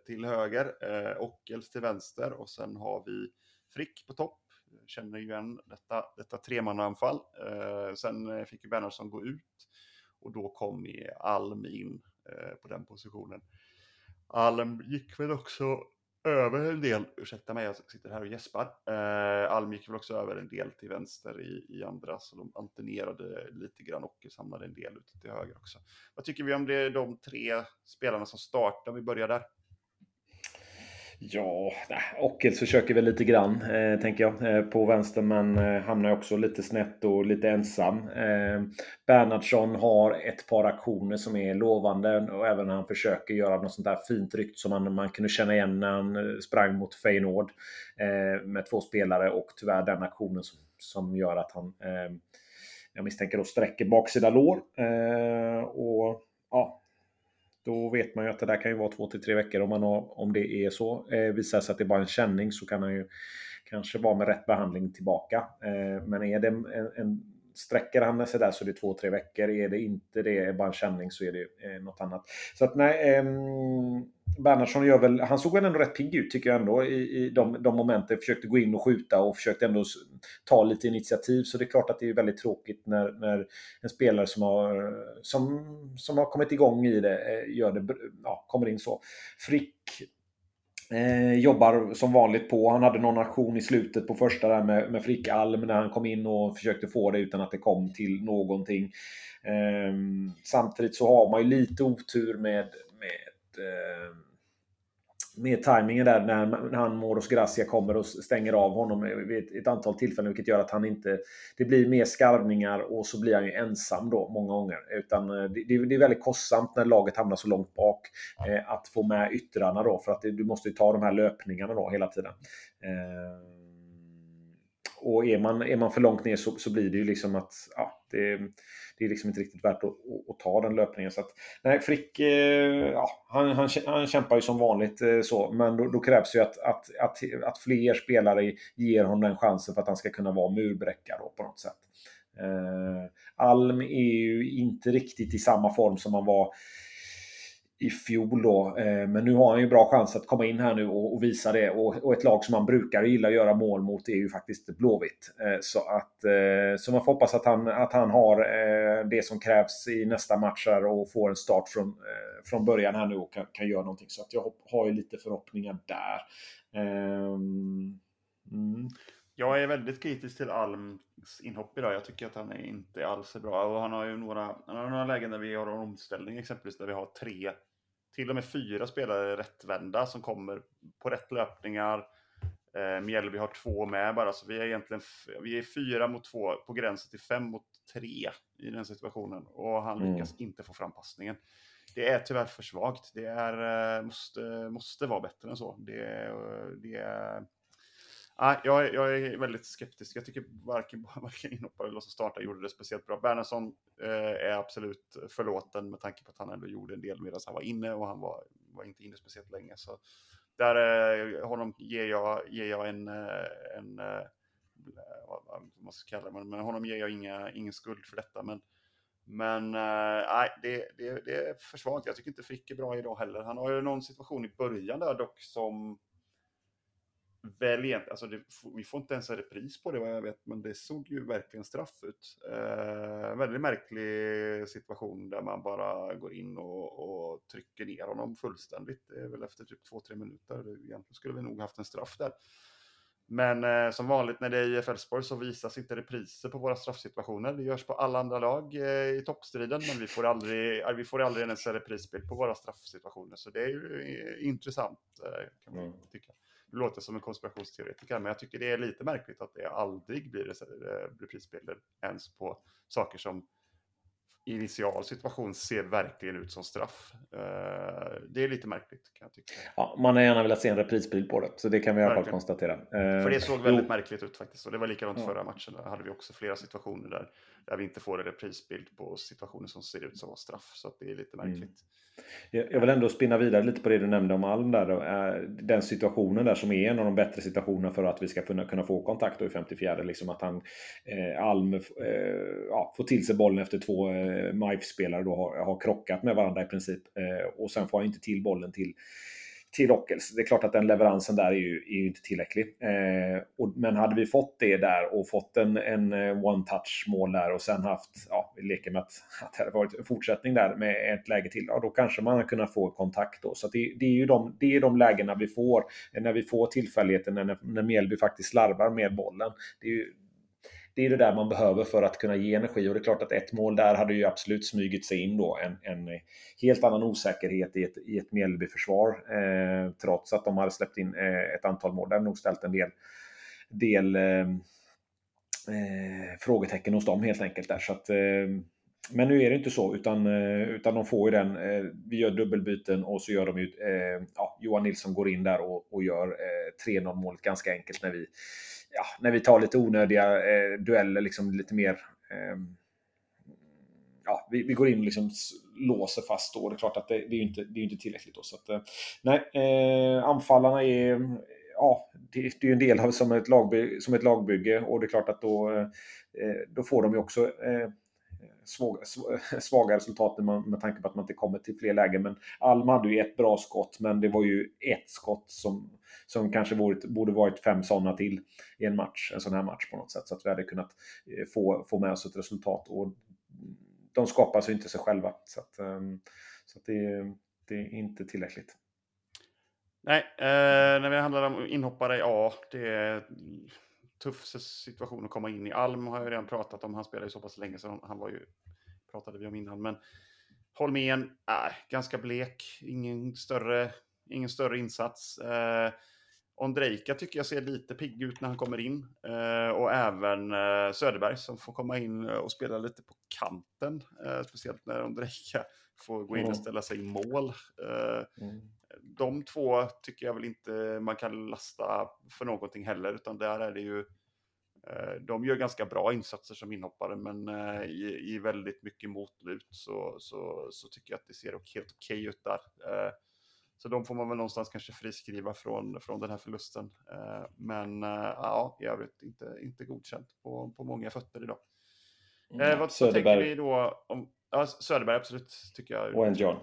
till höger, eh, Ockels till vänster och sen har vi Frick på topp. Känner ju igen detta, detta tremannaanfall. Eh, sen eh, fick ju Bernhardsson gå ut och då kom Alm in eh, på den positionen. Alm gick väl också över en del, ursäkta mig, jag sitter här och gäspar. Eh, Alm gick väl också över en del till vänster i, i andra, så de alternerade lite grann och samlade en del ute till höger också. Vad tycker vi om det, de tre spelarna som startar? Vi börjar där. Ja, Ockels försöker väl lite grann, eh, tänker jag, eh, på vänster, men eh, hamnar också lite snett och lite ensam. Eh, Bernhardsson har ett par aktioner som är lovande och även när han försöker göra något sånt där fint rykt som man, man kunde känna igen när han eh, sprang mot Feyenoord eh, med två spelare och tyvärr den aktionen som, som gör att han, eh, jag misstänker då, sträcker baksida lår. Eh, och ja, då vet man ju att det där kan ju vara två till tre veckor om, man har, om det är så. Eh, visar sig att det är bara en känning så kan han ju kanske vara med rätt behandling tillbaka. Eh, men är det en, en sträcker han sig där så är det två, tre veckor. Är det inte det, är bara en känning så är det eh, något annat. Så att nej, eh, Bernhardsson gör väl, han såg väl ändå rätt pigg ut tycker jag ändå i, i de, de momenten. Försökte gå in och skjuta och försökte ändå ta lite initiativ. Så det är klart att det är väldigt tråkigt när, när en spelare som har, som, som har kommit igång i det, eh, gör det, ja, kommer in så. Frick Eh, jobbar som vanligt på. Han hade någon aktion i slutet på första där med, med Frick Alm när han kom in och försökte få det utan att det kom till någonting. Eh, samtidigt så har man ju lite otur med, med eh, med tajmingen där när, när han Moros Gracia kommer och stänger av honom vid ett, ett, antal tillfällen vilket gör att han inte... Det blir mer skarvningar och så blir han ju ensam då många gånger. Utan eh, det, det är väldigt kostsamt när laget hamnar så långt bak eh, att få med yttrarna då för att det, du måste ju ta de här löpningarna då hela tiden. Eh, och är man, är man för långt ner så, så blir det ju liksom att ja, det, det är liksom inte riktigt värt att, att, ta den löpningen. Så att, nej, Frick, eh, ja, han, han, han kämpar ju som vanligt eh, så, men då, då, krävs ju att, att, att, att fler spelare ger honom den chansen för att han ska kunna vara murbräcka då, på något sätt. Eh, Alm är ju inte riktigt i samma form som han var i fjol då. Eh, men nu har han ju bra chans att komma in här nu och, visa det. Och, ett lag som han brukar gilla att göra mål mot är ju faktiskt Blåvitt. Eh, så, att, eh, så man får hoppas att han, att han har det som krävs i nästa match här och får en start från, från början här nu och kan, kan göra någonting. Så att jag har ju lite förhoppningar där. Mm. Jag är väldigt kritisk till Alms inhopp idag. Jag tycker att han är inte alls är bra. Och han har ju några, han har några lägen där vi har en omställning, exempelvis där vi har tre till och med fyra spelare rättvända som kommer på rätt löpningar. Eh, Mjällby har två med bara, så vi är egentligen vi är fyra mot två, på gränsen till fem mot tre i den situationen. Och han mm. lyckas inte få fram passningen. Det är tyvärr för svagt. Det är, eh, måste, måste vara bättre än så. Det, det är Ah, jag, jag, är väldigt skeptisk. Jag tycker varken, varken inhoppare eller som startar gjorde det speciellt bra. Bernersson eh, är absolut förlåten med tanke på att han ändå gjorde en del medan han var inne och han var var inte inne speciellt länge. Så där eh, honom ger jag, ger jag en, eh, en eh, vad man ska kalla det, men honom ger jag inga, ingen skuld för detta. Men, men eh, nej, det, det, det är för svagt. Jag tycker inte Frick är bra idag heller. Han har ju någon situation i början där dock som väl egentligen, alltså det, vi får inte ens en repris på det vad jag vet, men det såg ju verkligen straff ut. Eh, väldigt märklig situation där man bara går in och, och trycker ner honom fullständigt. Det är väl efter typ två, tre minuter. Egentligen skulle vi nog haft en straff där. Men eh, som vanligt när det är IF Elfsborg så visas inte repriser på våra straffsituationer. Det görs på alla andra lag eh, i toppstriden, men vi får aldrig, vi får aldrig ens en reprisbild på våra straffsituationer. Så det är ju eh, intressant, eh, kan man mm. tycka låter som en konspirationsteoretiker, men jag tycker det är lite märkligt att det aldrig blir reprisbilder ens på saker som i initial situation ser verkligen ut som straff. Eh, det är lite märkligt kan jag tycka. Ja, man har gärna velat se en reprisbild på det, så det kan vi i alla fall konstatera. För det såg väldigt märkligt ut faktiskt. Och det var likadant ja. förra matchen. Där hade vi också flera situationer där, där vi inte får en reprisbild på situationer som ser ut som straff. Så det är lite mm. märkligt. Mm. Jag vill ändå spinna vidare lite på det du nämnde om Alm där. Eh, den situationen där som är en av de bättre situationerna för att vi ska kunna, kunna få kontakt då i 54. Liksom att han, eh, Alm eh, ja, får till sig bollen efter två eh, MIF-spelare då har, har krockat med varandra i princip. Eh, och sen får han inte till bollen till till Rockels. Det är klart att den leveransen där är ju, är ju inte tillräcklig. Eh, och, men hade vi fått det där och fått en, en eh, one-touch mål där och sen haft, ja, vi leker med att, att det hade varit en fortsättning där med ett läge till, ja, då kanske man hade kunnat få kontakt då. Så det, det, är ju de, det är de lägena vi får, när vi får tillfälligheten när, när Mjällby faktiskt slarvar med bollen. Det är ju, det är det där man behöver för att kunna ge energi och det är klart att ett mål där hade ju absolut smugit sig in då en, en helt annan osäkerhet i ett, i ett Mjällbyförsvar eh, trots att de hade släppt in eh, ett antal mål. Det hade nog ställt en del, del eh, eh frågetecken hos dem helt enkelt där. Så att, eh, men nu är det inte så, utan, eh, utan de får ju den. Eh, vi gör dubbelbyten och så gör de ju... Eh, ja, Johan Nilsson går in där och, och gör 3-0 målet ganska enkelt när vi ja, när vi tar lite onödiga eh, dueller, liksom lite mer... Eh, ja, vi, vi, går in och liksom låser fast då. Det är klart att det, det är inte, det är inte tillräckligt då. Så att, eh, nej, eh, anfallarna är... Ja, det, det är ju en del av som ett, lagbygge, som ett lagbygge och det är klart att då, eh, då får de ju också eh, svaga, svaga resultat med, med tanke på att man inte kommer till fler lägen. Men Alma hade ju ett bra skott, men det var ju ett skott som, som kanske varit, borde varit fem sådana till i en match, en sån här match på något sätt. Så att vi hade kunnat eh, få, få med oss ett resultat. Och de skapar sig inte sig själva. Så, att, ehm, så att det, det är inte tillräckligt. Nej, eh, när vi handlar om inhoppare, ja, det är tuff situation att komma in i. Alm har jag redan pratat om, han spelar ju så pass länge så han var ju, pratade vi om innan. Men Holmén, äh, ganska blek, ingen större, ingen större insats. Eh, Ondrejka tycker jag ser lite pigg ut när han kommer in. Eh, och även eh, Söderberg som får komma in och spela lite på kanten. Eh, speciellt när Ondrejka får gå in och ställa sig i mål. Eh, mm. De två tycker jag väl inte man kan lasta för någonting heller, utan där är det ju eh, de gör ganska bra insatser som inhoppare, men eh, i, i väldigt mycket motlut så, så, så tycker jag att det ser helt okej ut där. Så de får man väl någonstans kanske friskriva från, från den här förlusten. Men ja, i övrigt inte, inte godkänt på, på många fötter idag. Mm, vad, vad tänker vi då om Ja, Söderberg absolut, tycker jag. Och en John.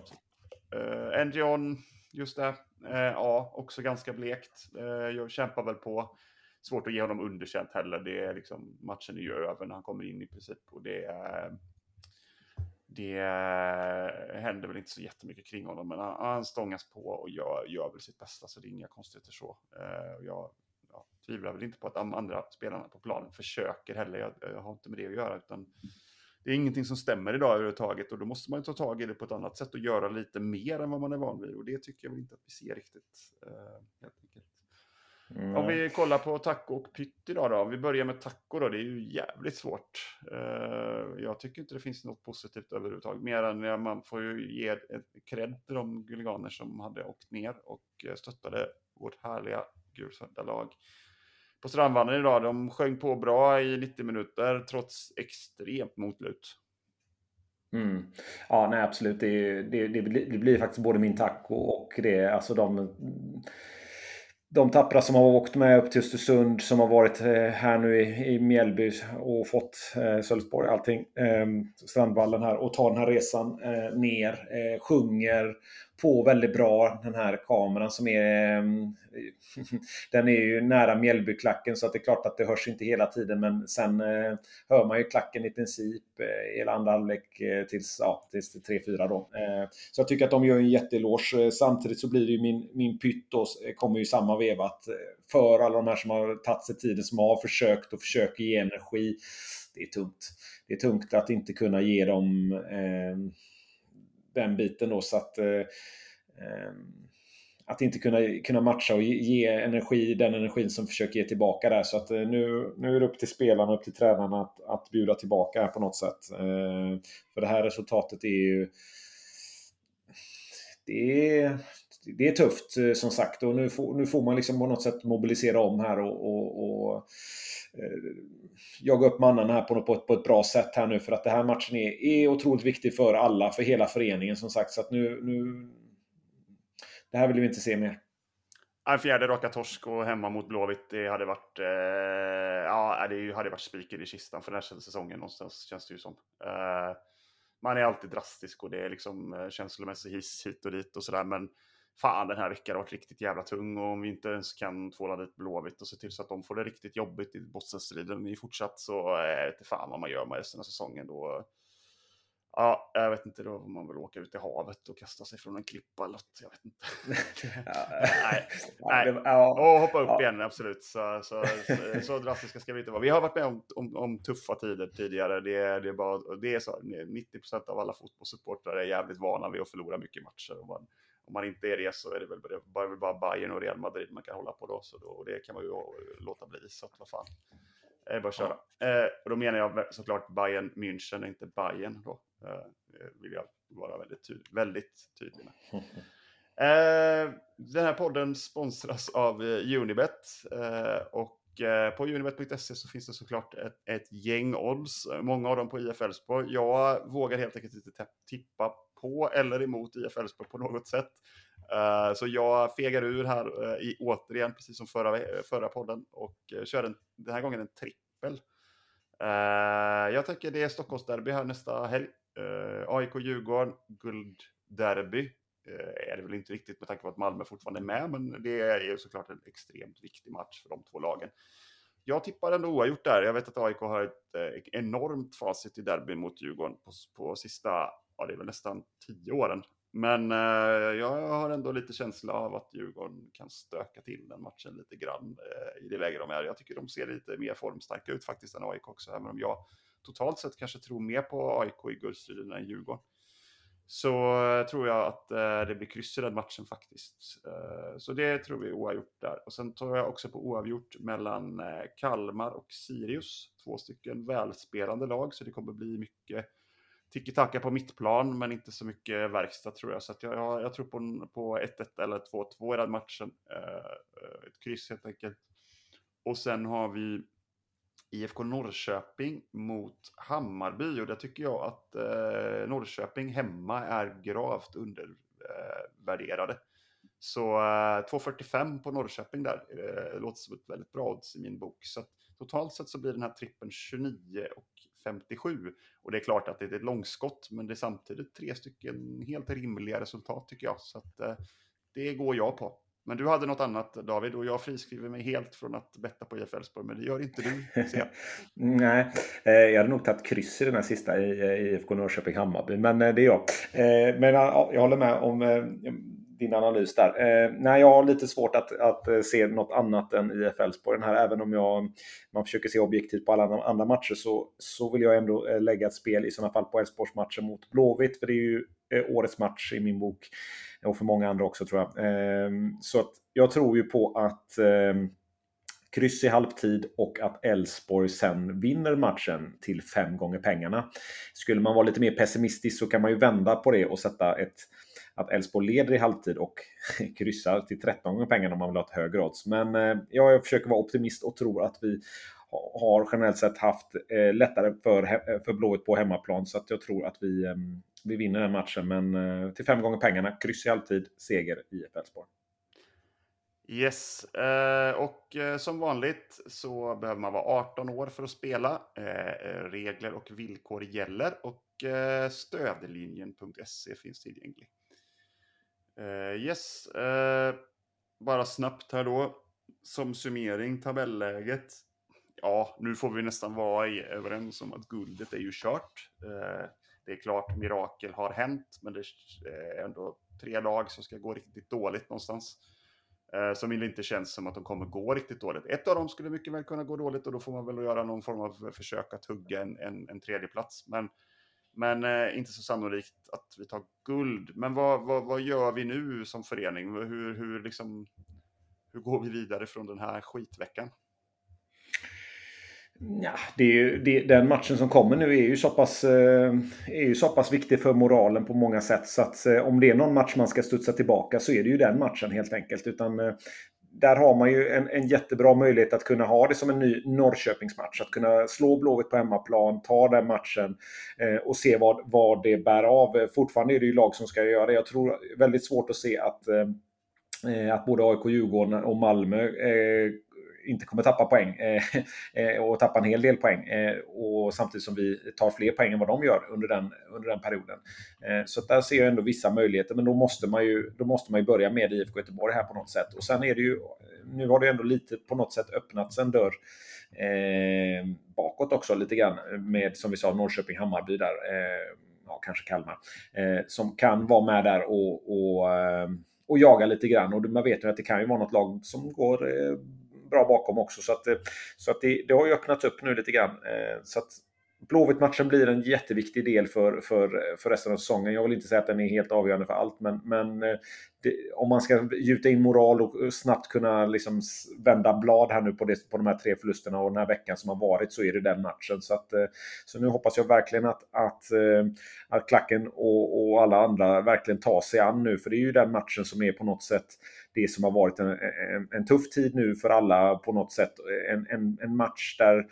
Uh, en John, just det. Eh, ja, också ganska blekt. Eh, jag kämpar väl på. Svårt att ge honom underkänt heller. Det är liksom, matchen är ju över när han kommer in i princip. Och det, det händer väl inte så jättemycket kring honom. Men han, han stångas på och gör, gör väl sitt bästa. Så det är inga konstigheter så. Eh, jag ja, tvivlar väl inte på att de andra spelarna på planen försöker heller. Jag, jag har inte med det att göra. utan det är ingenting som stämmer idag överhuvudtaget och då måste man ta tag i det på ett annat sätt och göra lite mer än vad man är van vid och det tycker jag väl inte att vi ser riktigt. Enkelt. Mm. Om vi kollar på taco och pytt idag då. Om vi börjar med taco då. Det är ju jävligt svårt. Uh, jag tycker inte det finns något positivt överhuvudtaget. Mer än att man får ju ge cred till de guliganer som hade åkt ner och eh, stöttade vårt härliga gulsvarta lag på Strandvallen idag. De sjöng på bra i 90 minuter trots extremt motlut. Mm. Ja, nej absolut. Det, det, det, blir, det, blir faktiskt både min tack och, och det. Alltså de, de tappra som har åkt med upp till Östersund, som har varit eh, här nu i, i Mjällby och fått eh, Sölvesborg, allting. Eh, Strandvallen här och tar den här resan eh, ner. Eh, sjunger på väldigt bra den här kameran som är... Ehm, den är ju nära Mjällbyklacken så att det är klart att det hörs inte hela tiden men sen eh, hör man ju klacken i princip eh, hela andra halvlek eh, tills, ja, tills 3-4 då. Så jag tycker att de gör en jätteeloge. Samtidigt så blir det ju min, min pytt då, kommer ju samma veva att för alla de här som har tagit sig tiden, som har försökt och försöker ge energi. Det är tungt. Det är tungt att inte kunna ge dem eh, den biten då så att eh, ehm, att inte kunna, kunna matcha och ge energi, den energin som försöker ge tillbaka där. Så att eh, nu, nu är det upp till spelarna och upp till tränarna att, att bjuda tillbaka här på något sätt. Eh, för det här resultatet är ju... Det är, det är tufft eh, som sagt och nu får, nu får man liksom på något sätt mobilisera om här och, och, och Eh, jaga upp mannarna här på, på, ett, på ett bra sätt här nu för att den här matchen är, är otroligt viktig för alla, för hela föreningen som sagt. Så att nu, nu... Det här vill vi inte se mer. En fjärde raka torsk och hemma mot Blåvitt, det hade varit, eh, ja, det hade varit spiken i kistan för den här säsongen någonstans, känns det ju som. Eh, man är alltid drastisk och det är liksom eh, känslomässig hiss hit och dit och sådär, men fan den här veckan har varit riktigt jävla tung och om vi inte ens kan tvåla dit Blåvitt och se till så att de får det riktigt jobbigt i bottenstriden i fortsatt så eh, vet inte fan vad man gör med resten av säsongen då. Ja, jag vet inte då om man vill åka ut i havet och kasta sig från en klippa eller något. Jag vet inte. nej, nej. och hoppa upp ja. igen, absolut. Så, så, så, så, drastiska ska vi inte vara. Vi har varit med om, om, om tuffa tider tidigare. Det, det, är bara, det är så, 90% av alla fotbollssupportrar är jävligt vana vid att förlora mycket matcher. Och man, om man inte är det så är det väl bara, bara Bayern och Real Madrid man kan hålla på då. Så då, det kan man ju låta bli. Så att vad fan. Det är bara att köra. Eh, och då menar jag såklart Bayern München, inte Bayern då. Eh, vill jag vara väldigt, tyd väldigt tydlig med. Eh, den här podden sponsras av eh, Unibet. Eh, och eh, på unibet.se så finns det såklart ett, ett gäng odds. Många av dem på IF Elfsborg. Jag vågar helt enkelt inte tippa på eller emot IF Elfsborg på något sätt. Uh, så jag fegar ur här uh, i, återigen, precis som förra, förra podden, och uh, kör en, den här gången en trippel. jag tänker det är Stockholmsderby här nästa helg. AIK-Djurgården, guldderby. är det väl inte riktigt med tanke på att Malmö fortfarande är med, men det är ju såklart en extremt viktig match för de två lagen. Jag tippar ändå oavgjort där. Jag vet att AIK har ett enormt facit i derby mot Djurgården på, på sista ja, det är väl nästan tio åren. Men eh, jag har ändå lite känsla av att Djurgården kan stöka till den matchen lite grann eh, i det läge de är. Jag tycker de ser lite mer formstarka ut faktiskt än AIK också, även om jag totalt sett kanske tror mer på AIK i guldstriden än Djurgården. Så eh, tror jag att eh, det blir kryss i den matchen faktiskt. Eh, så det tror vi oavgjort där. Och sen tror jag också på oavgjort mellan eh, Kalmar och Sirius. Två stycken välspelande lag, så det kommer bli mycket tiki-taka på mittplan, men inte så mycket verkstad tror jag. Så jag, jag, jag, tror på, på 1-1 eller 2-2 i den matchen. Eh, eh, ett kryss helt enkelt. Och sen har vi IFK Norrköping mot Hammarby och där tycker jag att eh, Norrköping hemma är gravt undervärderade. Så eh, så 2,45 på Norrköping där uh, låter som ett väldigt bra odds i min bok. Så totalt sett så blir den här trippen 29 och 57. Och det är klart att det är ett långskott, men det är samtidigt tre stycken helt rimliga resultat tycker jag. Så att, eh, det går jag på. Men du hade något annat David och jag friskriver mig helt från att betta på IF Elfsborg, men det gör inte du. Nej, eh, jag hade nog tagit kryss i den här sista i IFK Norrköping-Hammarby, men eh, det är jag. Eh, men jag håller med om din analys där. Eh, nej, jag har lite svårt att, att eh, se något annat än IF Elfsborg här. Även om jag, man försöker se objektivt på alla andra matcher så, så vill jag ändå eh, lägga ett spel i sådana fall på Elfsborgs matcher mot Blåvitt. För det är ju eh, årets match i min bok. Och för många andra också tror jag. Eh, så att jag tror ju på att eh, kryss i halvtid och att Elfsborg sen vinner matchen till fem gånger pengarna. Skulle man vara lite mer pessimistisk så kan man ju vända på det och sätta ett att Elfsborg leder i halvtid och kryssar till 13 gånger pengarna om man vill ha ett högre odds. Men eh, ja, jag försöker vara optimist och tror att vi har generellt sett haft eh, lättare för, eh, för Blåvitt på hemmaplan. Så att jag tror att vi, eh, vi vinner den matchen. Men eh, till fem gånger pengarna, kryss i halvtid, seger i Elfsborg. Yes, eh, och eh, som vanligt så behöver man vara 18 år för att spela. Eh, regler och villkor gäller och stödlinjen.se finns tillgänglig. Eh, yes, eh, bara snabbt här då. Som summering, tabelläget. Ja, nu får vi nästan vara överens om att guldet är ju kört. Eh, det är klart, mirakel har hänt, men det är ändå tre lag som ska gå riktigt dåligt någonstans. Som inte känns som att de kommer gå riktigt dåligt. Ett av dem skulle mycket väl kunna gå dåligt och då får man väl göra någon form av försök att hugga en, en, en tredje plats. Men, men eh, inte så sannolikt att vi tar guld. Men vad, vad, vad gör vi nu som förening? Hur, hur, liksom, hur går vi vidare från den här skitveckan? Ja, det är ju, det, den matchen som kommer nu är ju, så pass, eh, är ju så pass viktig för moralen på många sätt. Så att eh, om det är någon match man ska studsa tillbaka så är det ju den matchen helt enkelt. Utan, eh, där har man ju en, en jättebra möjlighet att kunna ha det som en ny Norrköpingsmatch. Att kunna slå Blåvitt på hemmaplan, ta den matchen eh, och se vad, vad det bär av. Eh, fortfarande är det ju lag som ska göra det. Jag tror väldigt svårt att se att, eh, eh att både AIK, Djurgården och Malmö eh, inte kommer tappa poäng eh, eh, och tappa en hel del poäng. Eh, och samtidigt som vi tar fler poäng än vad de gör under den, under den perioden. Eh, så där ser jag ändå vissa möjligheter, men då måste man ju, då måste man ju börja med IFK Göteborg här på något sätt. Och sen är det ju, nu har det ändå lite på något sätt öppnats en dörr eh, bakåt också lite grann med, som vi sa, Norrköping, Hammarby där. Eh, ja, kanske Kalmar. Eh, som kan vara med där och, och, eh, och jaga lite grann. Och man vet ju att det kan ju vara något lag som går bra bakom också. Så, att, eh, så att det, det har ju öppnats upp nu lite grann. Eh, så att Blåvitt-matchen blir en jätteviktig del för, för, för resten av säsongen. Jag vill inte säga att den är helt avgörande för allt, men, men eh, det, om man ska gjuta in moral och snabbt kunna liksom vända blad här nu på, det, på de här tre förlusterna och den här veckan som har varit så är det den matchen. Så, att, eh, så nu hoppas jag verkligen att, att, eh, att Klacken och, och alla andra verkligen tar sig an nu, för det är ju den matchen som är på något sätt det som har varit en, en, en tuff tid nu för alla på något sätt. En, en, en match där,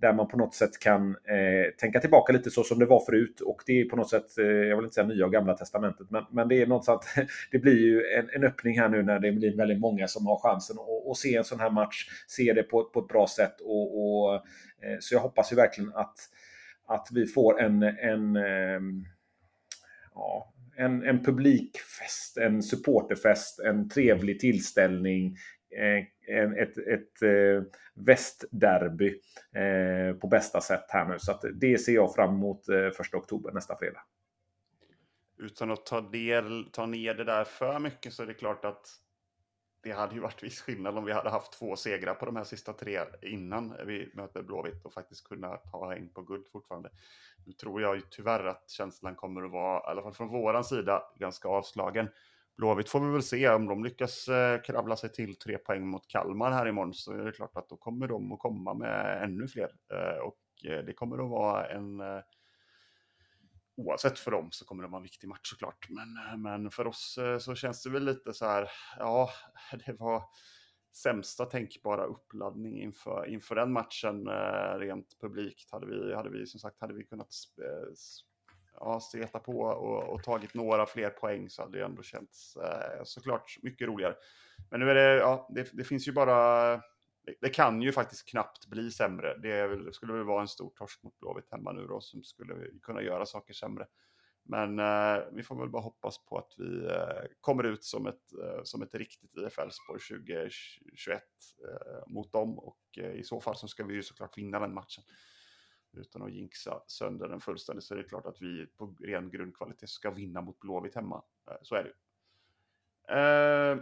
där man på något sätt kan eh, tänka tillbaka lite så som det var förut. Och det är på något sätt, eh, jag vill inte säga nya och gamla testamentet, men, men det är något att det blir ju en, en öppning här nu när det blir väldigt många som har chansen att se en sån här match, se det på, på ett bra sätt. Och, och eh, så jag hoppas ju verkligen att, att vi får en, en eh, ja, en, en publikfest, en supporterfest, en trevlig tillställning, Eh, ett, ett eh, västderby eh, på bästa sätt här nu. Så det ser jag fram emot eh, första oktober nästa fredag. Utan att ta, del, ta ner det där för mycket så är det klart att det hade ju varit viss skillnad om vi hade haft två segrar på de här sista tre innan vi möter Blåvitt och faktiskt kunna ta in på guld fortfarande. Nu tror jag ju tyvärr att känslan kommer att vara, i alla fall från våran sida, ganska avslagen. Blåvitt får vi väl se om de lyckas eh, kravla sig till tre poäng mot Kalmar här imorgon så är det klart att då kommer de att komma med ännu fler. Eh, och eh, det kommer att vara en oavsett för dem så kommer det vara en viktig match såklart. Men, men för oss så känns det väl lite så här, ja, det var sämsta tänkbara uppladdning inför, inför den matchen rent publikt. Hade vi, hade vi som sagt hade vi kunnat ja, stretat på och, och, tagit några fler poäng så hade det ändå känts eh, såklart mycket roligare. Men nu är det, ja, det, det finns ju bara, det, det, kan ju faktiskt knappt bli sämre. Det, skulle väl vara en stor torsk mot Blåvitt hemma nu då som skulle kunna göra saker sämre. Men eh, vi får väl bara hoppas på att vi eh, kommer ut som ett, eh, som ett riktigt IF Elfsborg 2021 eh, mot dem och eh, i så fall så ska vi ju såklart vinna den matchen utan att jinxa sönder den fullständigt så är det klart att vi på ren grundkvalitet ska vinna mot Blåvitt hemma. Eh, så är det ju. Eh,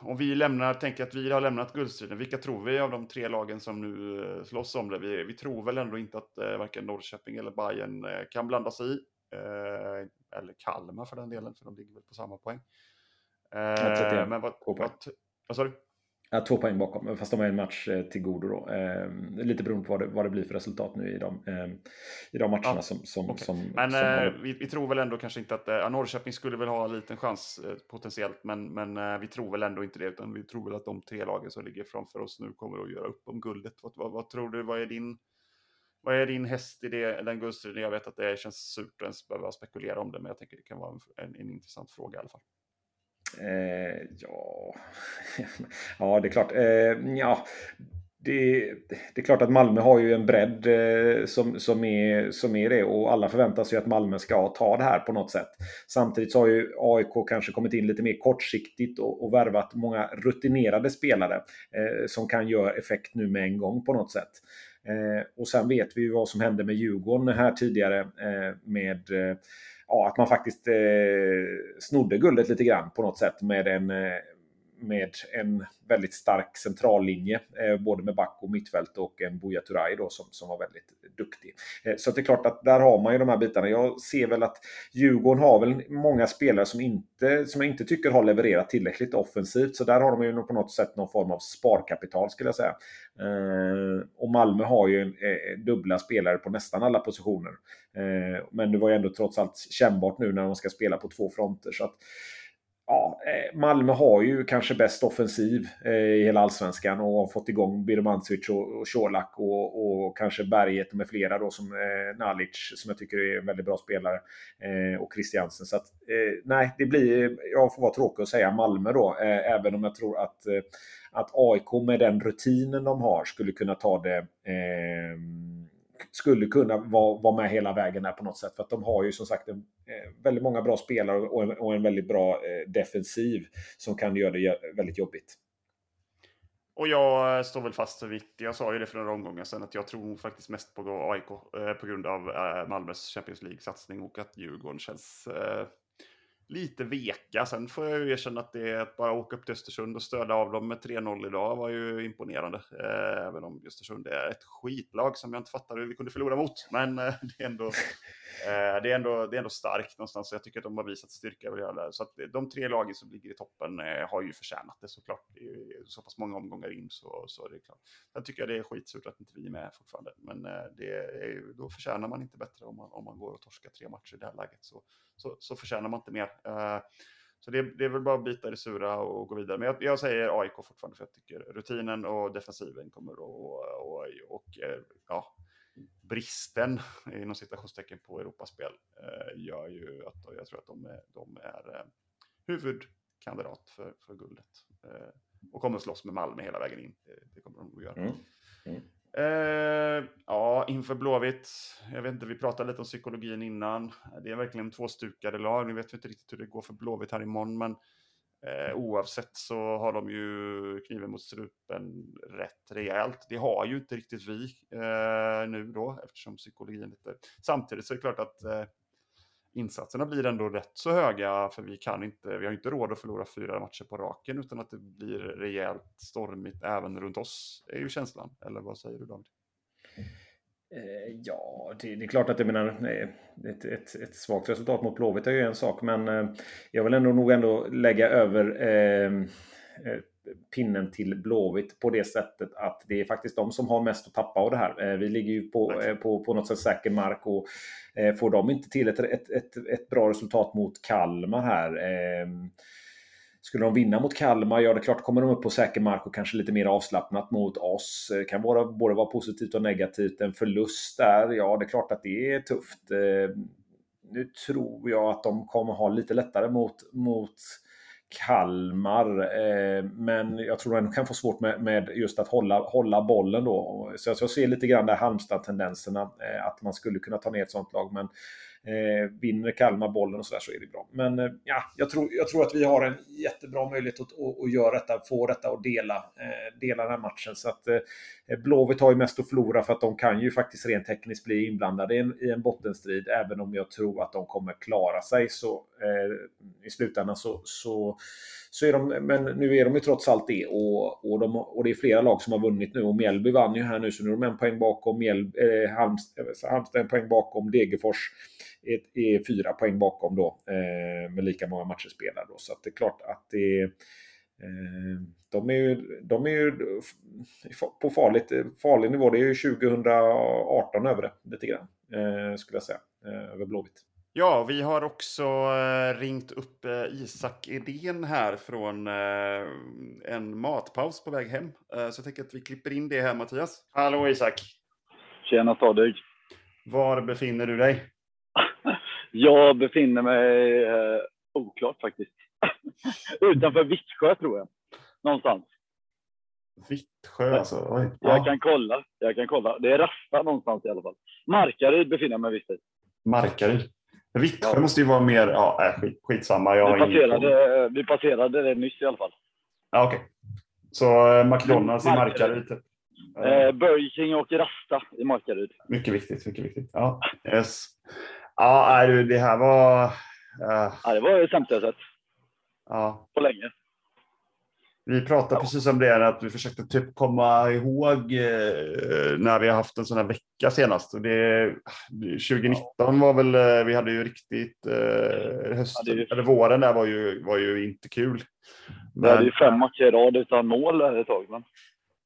om vi lämnar, tänker att vi har lämnat guldstriden, vilka tror vi av de tre lagen som nu eh, slåss om det? Vi, vi tror väl ändå inte att eh, varken Norrköping eller Bayern eh, kan blanda sig i. Eh, eller Kalmar för den delen, för de ligger väl på samma poäng. Men vad, vad, vad sa du? Ja, två poäng bakom, fast de har en match eh, till godo då. Eh, lite beroende på vad det, vad det blir för resultat nu i de, eh, i de matcherna ja, som, som, okay. som, Men som eh, vi, vi, tror väl ändå kanske inte att eh, Norrköping skulle väl ha en liten chans eh, potentiellt, men, men vi tror väl ändå inte det, utan vi tror väl att de tre lagen som ligger framför oss nu kommer att göra upp om guldet. Vad, vad, vad tror du, vad är din vad är din häst i det, den guldstriden? Jag vet att det känns surt att ens behöva spekulera om det, men jag tänker det kan vara en, en, en intressant fråga i alla fall. Eh, ja... ja, det är klart. Eh, ja, det, det, är klart att Malmö har ju en bredd eh, som, som, är, som är det och alla förväntar sig att Malmö ska ta det här på något sätt. Samtidigt så har ju AIK kanske kommit in lite mer kortsiktigt och, och värvat många rutinerade spelare eh, som kan göra effekt nu med en gång på något sätt. Eh, och sen vet vi ju vad som hände med Djurgården här tidigare eh, med eh, ja, att man faktiskt eh, snodde guldet lite grann på något sätt med en, eh, med en väldigt stark centrallinje. Eh, både med back och mittfält och en Buya Turay då som, som var väldigt duktig. Eh, så det är klart att där har man ju de här bitarna. Jag ser väl att Djurgården har väl många spelare som, inte, som jag inte tycker har levererat tillräckligt offensivt. Så där har de ju på något sätt någon form av sparkapital skulle jag säga. Eh, och Malmö har ju en, eh, dubbla spelare på nästan alla positioner. Eh, men det var ju ändå trots allt kännbart nu när de ska spela på två fronter. Så att, ja, eh, Malmö har ju kanske bäst offensiv eh, i hela allsvenskan och har fått igång Birmancevic och, Colak och, och, kanske Berget med flera då som eh, Nalic som jag tycker är en väldigt bra spelare eh, och Christiansen. Så att, eh, nej, det blir, jag får vara tråkig och säga Malmö då, eh, även om jag tror att, eh, att AIK med den rutinen de har skulle kunna ta det skulle kunna vara, vara med hela vägen här på något sätt. För att de har ju som sagt en, eh, väldigt många bra spelare och en, och en väldigt bra eh, defensiv som kan göra det väldigt jobbigt. Och jag eh, står väl fast vid. Jag sa ju det för några omgångar sedan att jag tror faktiskt mest på AIK eh, på grund av eh, Malmös Champions League-satsning och att Djurgården känns eh, lite veka. Sen får jag ju erkänna att det är att bara åka upp till Östersund och stöda av dem med 3-0 idag var ju imponerande. Eh, även om Östersund är ett skitlag som jag inte fattar hur vi kunde förlora mot. Men eh, det, är ändå, Eh, det, är ändå, det är ändå starkt någonstans. Jag tycker att de har visat styrka över det. Så att de tre lagen som ligger i toppen eh, har ju förtjänat det såklart. Det är så pass många omgångar in så, så är det klart. Sen tycker jag det är skitsurt att inte vi är med fortfarande. Men eh, det är, då förtjänar man inte bättre om man, om man går och torskar tre matcher i det här läget. Så, så, så förtjänar man inte mer. Så det, det, är väl bara att bita i det sura och gå vidare. Men jag, jag, säger AIK fortfarande för jag tycker rutinen och defensiven kommer att... Och, och, och, ja, bristen inom citationstecken på Europaspel uh, gör ju att jag tror att de är, de är uh, huvudkandidat för, för guldet. och kommer slåss med Malmö hela vägen in. Det, det kommer de att göra. Mm. Mm. Eh, ja, inför Blåvitt. Jag vet inte, vi pratade lite om psykologin innan. Det är verkligen två stukade lag. Nu vet vi inte riktigt hur det går för Blåvitt här imorgon, men eh, oavsett så har de ju kniven mot strupen rätt rejält. Det har ju inte riktigt vi eh, nu då, eftersom psykologin lite... Samtidigt så är det klart att eh, insatserna blir ändå rätt så höga för vi kan inte, vi har inte råd att förlora fyra matcher på raken utan att det blir rejält stormigt även runt oss, är ju känslan. Eller vad säger du David? Eh, ja, det, det, är klart att jag menar, ett, ett, ett svagt resultat mot Blåvitt är ju en sak, men eh, jag vill ändå nog ändå lägga över eh, eh pinnen till Blåvitt på det sättet att det är faktiskt de som har mest att tappa av det här. Eh, vi ligger ju på, eh, på, på något sätt säker mark och eh, får de inte till ett, ett, ett, ett bra resultat mot Kalmar här ehm, skulle de vinna mot Kalmar, ja det är klart kommer de upp på säker mark och kanske lite mer avslappnat mot oss. Det kan vara, både vara positivt och negativt. En förlust där, ja det är klart att det är tufft. Eh, nu tror jag att de kommer ha lite lättare mot, mot Kalmar. Eh, men jag tror de kan få svårt med, med, just att hålla, hålla bollen då. Så jag ser lite grann där Halmstad-tendenserna. Eh, att man skulle kunna ta ner ett sånt lag. Men Eh, vinner Kalmar bollen och sådär så är det bra. Men eh, ja, jag tror, jag tror att vi har en jättebra möjlighet att, att, att göra detta, få detta och dela, eh, dela den här matchen. Så att eh, Blåvitt har ju mest att förlora för att de kan ju faktiskt rent tekniskt bli inblandade i en, i en bottenstrid. Även om jag tror att de kommer klara sig så i slutändan så, så så är de, men nu är de ju trots allt det och, och, de, och det är flera lag som har vunnit nu och Mjällby vann ju här nu så nu är de en poäng bakom eh, eh Halmstad, Halmstad en poäng bakom Degerfors är, är fyra poäng bakom då eh, med lika många matcher spelade. Då. Så att det är klart att det Eh, de är ju, de är ju på farligt, farlig nivå. Det är ju 2018 över det lite grann, eh, skulle jag säga, eh, över Blåvitt. Ja, vi har också ringt upp Isak Edén här från en matpaus på väg hem. Så jag tänker att vi klipper in det här, Mattias. Hallå Isak! Tjena stadig! Var befinner du dig? Jag befinner mig eh, oklart faktiskt. Utanför Vittsjö tror jag. Någonstans. Vittsjö alltså? Oj. Jag kan kolla. Jag kan kolla. Det är Rasta någonstans i alla fall. Markaryd befinner jag mig visst i. Markaryd? Vittsjö ja. måste ju vara mer... Ja, äh, skit, skitsamma. Jag vi, passerade, vi passerade det nyss i alla fall. Ja, Okej. Okay. Så eh, McDonalds i Markaryd? Typ. Eh, Burger King och Rasta i Markaryd. Mycket viktigt. Mycket viktigt. Ja, yes. ja det här var... Uh... Ja, det var det sämsta jag sett. Ja. På länge. Vi pratade ja. precis om det, att vi försökte typ komma ihåg eh, när vi har haft en sån här vecka senast. Och det, 2019 ja. var väl, eh, vi hade ju riktigt, eh, hösten, ja, eller våren där var ju, var ju inte kul. Men, vi hade ju fem matcher i rad utan mål ett tag. Men...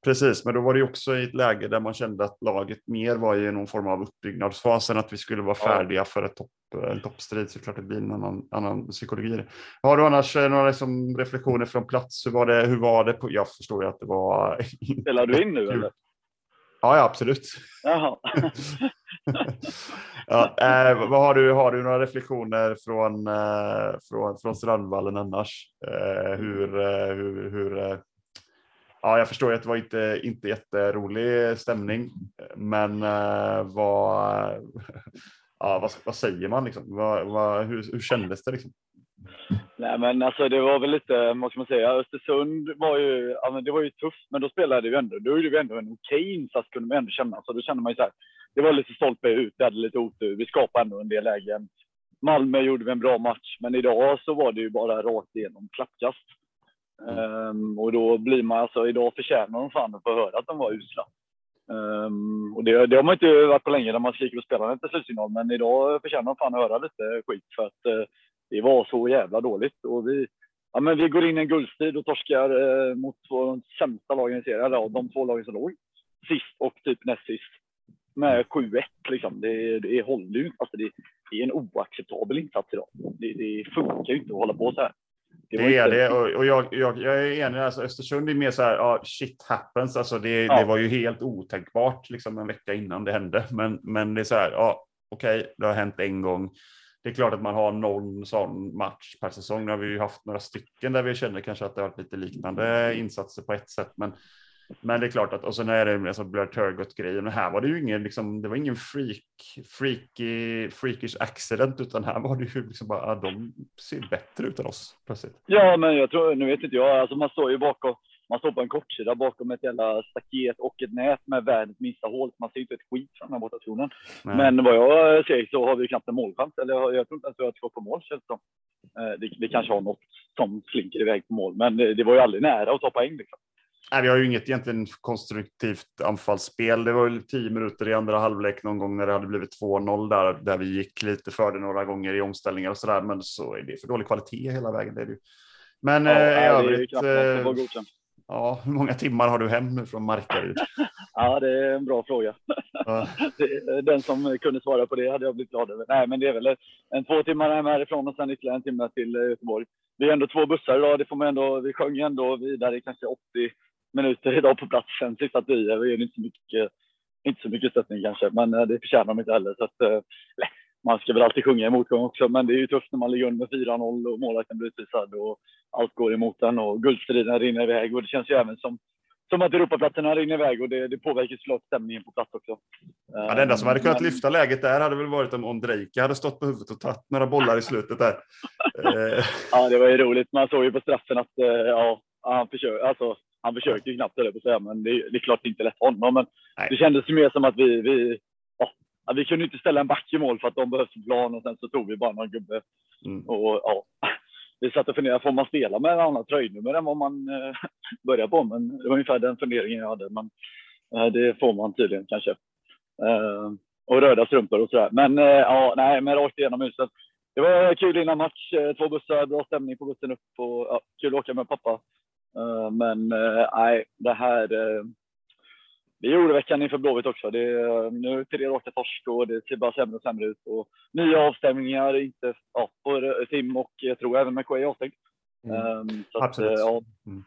Precis, men då var det också i ett läge där man kände att laget mer var i någon form av uppbyggnadsfas än att vi skulle vara färdiga för ett topp, en toppstrid. Så klart det blir en annan, annan psykologi. Har du annars eh, några liksom reflektioner från plats? Hur var det? Hur var det på, jag förstår ju att det var... Spelar du in nu eller? Ja, ja absolut. Jaha. ja, eh, vad har, du, har du några reflektioner från, eh, från, från Strandvallen annars? Eh, hur, eh, hur, hur eh, Ja, jag förstår att det var inte, inte jätterolig stämning, men eh, vad, ja, vad, vad säger man liksom? Vad, vad, hur, hur kändes det liksom? Nej, men alltså det var väl lite, vad ska man säga, Östersund var ju, ja, men det var ju tufft, men då spelade vi ändå, då gjorde vi ändå en okej insats kunde man ändå känna, så då kände man ju så här, det var lite stolpe ut, vi hade lite otur, vi skapade ändå en del lägen. Malmö gjorde vi en bra match, men idag så var det ju bara rakt igenom klappkast. Um, och då blir man alltså, idag förtjänar de fan att få höra att de var usla. Um, och det, det, har man inte varit på länge när man skriker på spelarna efter slutsignal, men idag förtjänar de fan att höra lite skit för att uh, det var så jävla dåligt. Och vi, ja, men vi går in i en guldstrid och torskar uh, mot två sämsta lagen i serien, eller de två lagen som låg sist och typ näst sist med 7-1 liksom. Det, det håller ju inte. Alltså det, det, är en oacceptabel insats idag. Det, det funkar ju inte att hålla på så här. Det, det är det och, och jag, jag, jag, är enig. Alltså Östersund är mer så här, ja, shit happens. Alltså det, ja. det var ju helt otänkbart liksom en vecka innan det hände. Men, men det är så här, ja, okej, okay, det har hänt en gång. Det är klart att man har någon sån match per säsong. Nu har vi ju haft några stycken där vi känner kanske att det har varit lite liknande insatser på ett sätt. Men men det är klart att och så när det är alltså Blair Turgott grejen. Men här var det ju ingen liksom. Det var ingen freak freaky freakish accident utan här var det ju liksom bara. De ser bättre ut än oss plötsligt. Ja, men jag tror nu vet inte jag. Alltså man står ju bakom. Man står på en kortsida bakom ett jävla staket och ett nät med världens minsta hål. Man ser inte ett skit från den här bortationen. Men vad jag ser så har vi knappt en målchans. Eller jag tror inte ens vi har ett skott på mål känns det. Eh, det, det kanske har något som slinker iväg på mål, men det, det var ju aldrig nära att ta poäng. Liksom. Nej, vi har ju inget egentligen konstruktivt anfallsspel. Det var väl tio minuter i andra halvlek någon gång när det hade blivit 2-0 där, där vi gick lite för det några gånger i omställningar och så där. Men så är det för dålig kvalitet hela vägen. Det är det ju. Men ja, eh, i övrigt. Eh, ja, hur många timmar har du hem nu från Markaryd? ja, det är en bra fråga. Ja. Den som kunde svara på det hade jag blivit glad över. Nej, men det är väl en två timmar hem härifrån och sen ytterligare en timme till Göteborg. Vi är ändå två bussar idag. Det får man ändå. Vi sjöng ändå vidare i kanske 80 minuter idag på platsen. Sista tio är det inte så mycket, inte så mycket stöttning kanske, men eh, det förtjänar de inte heller. Så att, eh, man ska väl alltid sjunga i motgång också, men det är ju tufft när man ligger under med 4-0 och målvakten blir utvisad och allt går emot en och guldstriden rinner iväg och det känns ju även som som att Europaplatserna rinner iväg och det, det påverkar såklart stämningen på plats också. Ja, det enda som hade kunnat lyfta läget där hade väl varit om Ondrejka hade stått på huvudet och tagit några bollar i slutet där. ja, det var ju roligt. Man såg ju på straffen att ja, han försökte, alltså, han försökte ju knappt det på säga, men det, det, är klart det inte lätt för honom. Men Nej. det kändes ju mer som att vi, vi, ja, vi kunde inte ställa en back i mål för att de behövde plan och sen så tog vi bara någon gubbe. Mm. Och, ja, vi satt och funderade, får man spela med ett annat tröjnummer än vad man eh, börjar på? Men det var ungefär den funderingen jag hade. Men eh, det får man tydligen kanske. Eh, och röda strumpor och sådär. Men eh, ja, nej, men rakt igenom huset. Det var kul innan match. Eh, två bussar, bra stämning på bussen upp och ja, kul att åka med pappa men uh, nej, det här. Uh, det gjorde veckan inför Blåvitt också. Det, nu tre raka torsk och det ser bara sämre och sämre ut. Och nya avstämningar, inte ja, på Tim och jag tror även McQuay avstängt. Mm. Um, så Absolut. Att, ja, mm.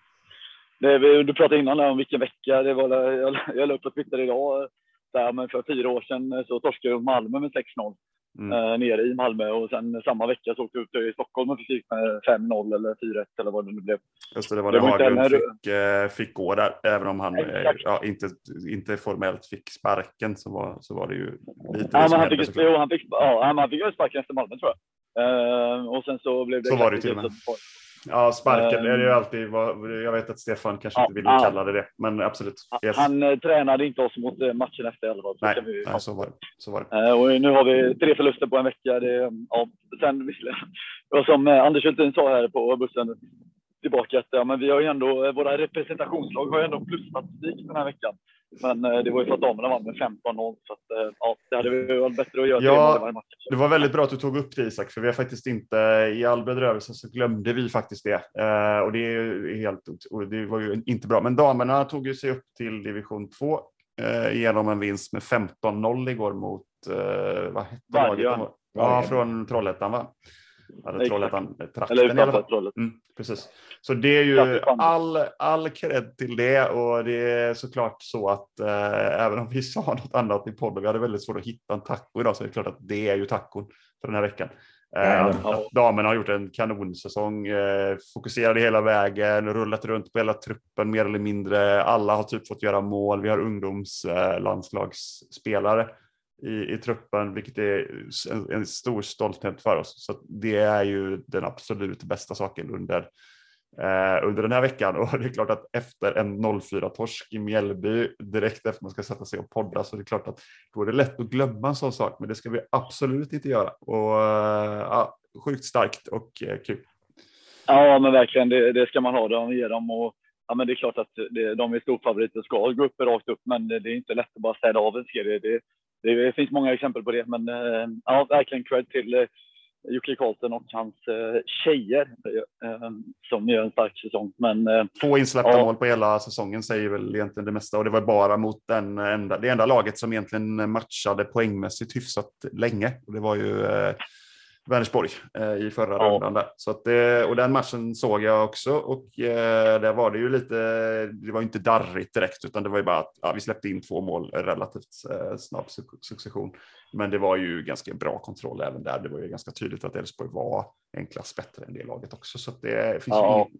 det, du pratade innan om vilken vecka det var. Jag, jag la upp på Twitter idag. Där, men för fyra år sedan så torskade Malmö med 6-0 mm. eh, nere i Malmö och sen samma vecka så åkte vi upp till Stockholm och fick med 5-0 eller 4-1 eller vad det nu blev. Just det, det var det, det Haglund fick, äh, fick gå där, även om han äh, ja, inte, inte formellt fick sparken så var, så var det ju lite ja, men han, fick, jo, han fick, ja, han fick sparken efter Malmö tror jag. Och sen så blev det... Så var det till och med. Ja, sparken är det ju alltid. Jag vet att Stefan kanske inte ville kalla det det, men absolut. Yes. Han uh, tränade inte oss mot uh, matchen efter fall. Nej, vi, nej, så var det. Så var det. Uh, och nu har vi tre förluster på en vecka. Det, ja, sen, och som Anders Hultin sa här på bussen tillbaka att ja, men vi har ju ändå, våra representationslag har ju ändå plusstatistik den här veckan. Men eh, det var ju för att damerna vann med 15-0 så att, eh, ja, det hade varit bättre att göra ja, det Det var väldigt bra att du tog upp det Isak, för vi har faktiskt inte i all bedrövelse så glömde vi faktiskt det eh, och det är helt och det var ju inte bra. Men damerna tog ju sig upp till division 2 eh, genom en vinst med 15-0 igår mot vad hette laget? Ja, från Trollhättan va? Hade Trollhättan-trakten i alla fall. Mm, precis. Så det är ju all, all cred till det och det är såklart så att eh, även om vi sa något annat i podden, vi hade väldigt svårt att hitta en taco idag, så är det klart att det är ju tacon för den här veckan. Eh, ja. Damerna har gjort en kanonsäsong, eh, fokuserade hela vägen, rullat runt på hela truppen mer eller mindre. Alla har typ fått göra mål. Vi har ungdomslandslagsspelare. I, i truppen, vilket är en, en, stor stolthet för oss. Så det är ju den absolut bästa saken under, eh, under den här veckan. Och det är klart att efter en 04-torsk i Mjällby, direkt efter man ska sätta sig och podda, så det är klart att då är det lätt att glömma en sån sak, men det ska vi absolut inte göra. Och eh, ja, Sjukt starkt och eh, kul. Ja, men verkligen, det, det ska man ha. De ger dem och ja, men det är klart att det, de är storfavoriter ska gå upp rakt upp, men det är inte lätt att bara städa av en serie. Det, det finns många exempel på det, men eh, ja, verkligen cred till eh, Jocke Karlsson och hans eh, tjejer som gör en stark säsong. Men, Två insläppta ja. mål på hela säsongen säger väl egentligen det mesta och det var bara mot den enda, det enda laget som egentligen matchade poängmässigt hyfsat länge. Och det var ju Vänersborg eh, i förra ja. rundan. Där. Så att, eh, och den matchen såg jag också och eh, där var det ju lite, det var inte darrigt direkt utan det var ju bara att ja, vi släppte in två mål relativt eh, snabb succession. Men det var ju ganska bra kontroll även där. Det var ju ganska tydligt att Elfsborg var en klass bättre än det laget också. Så det finns ja. ju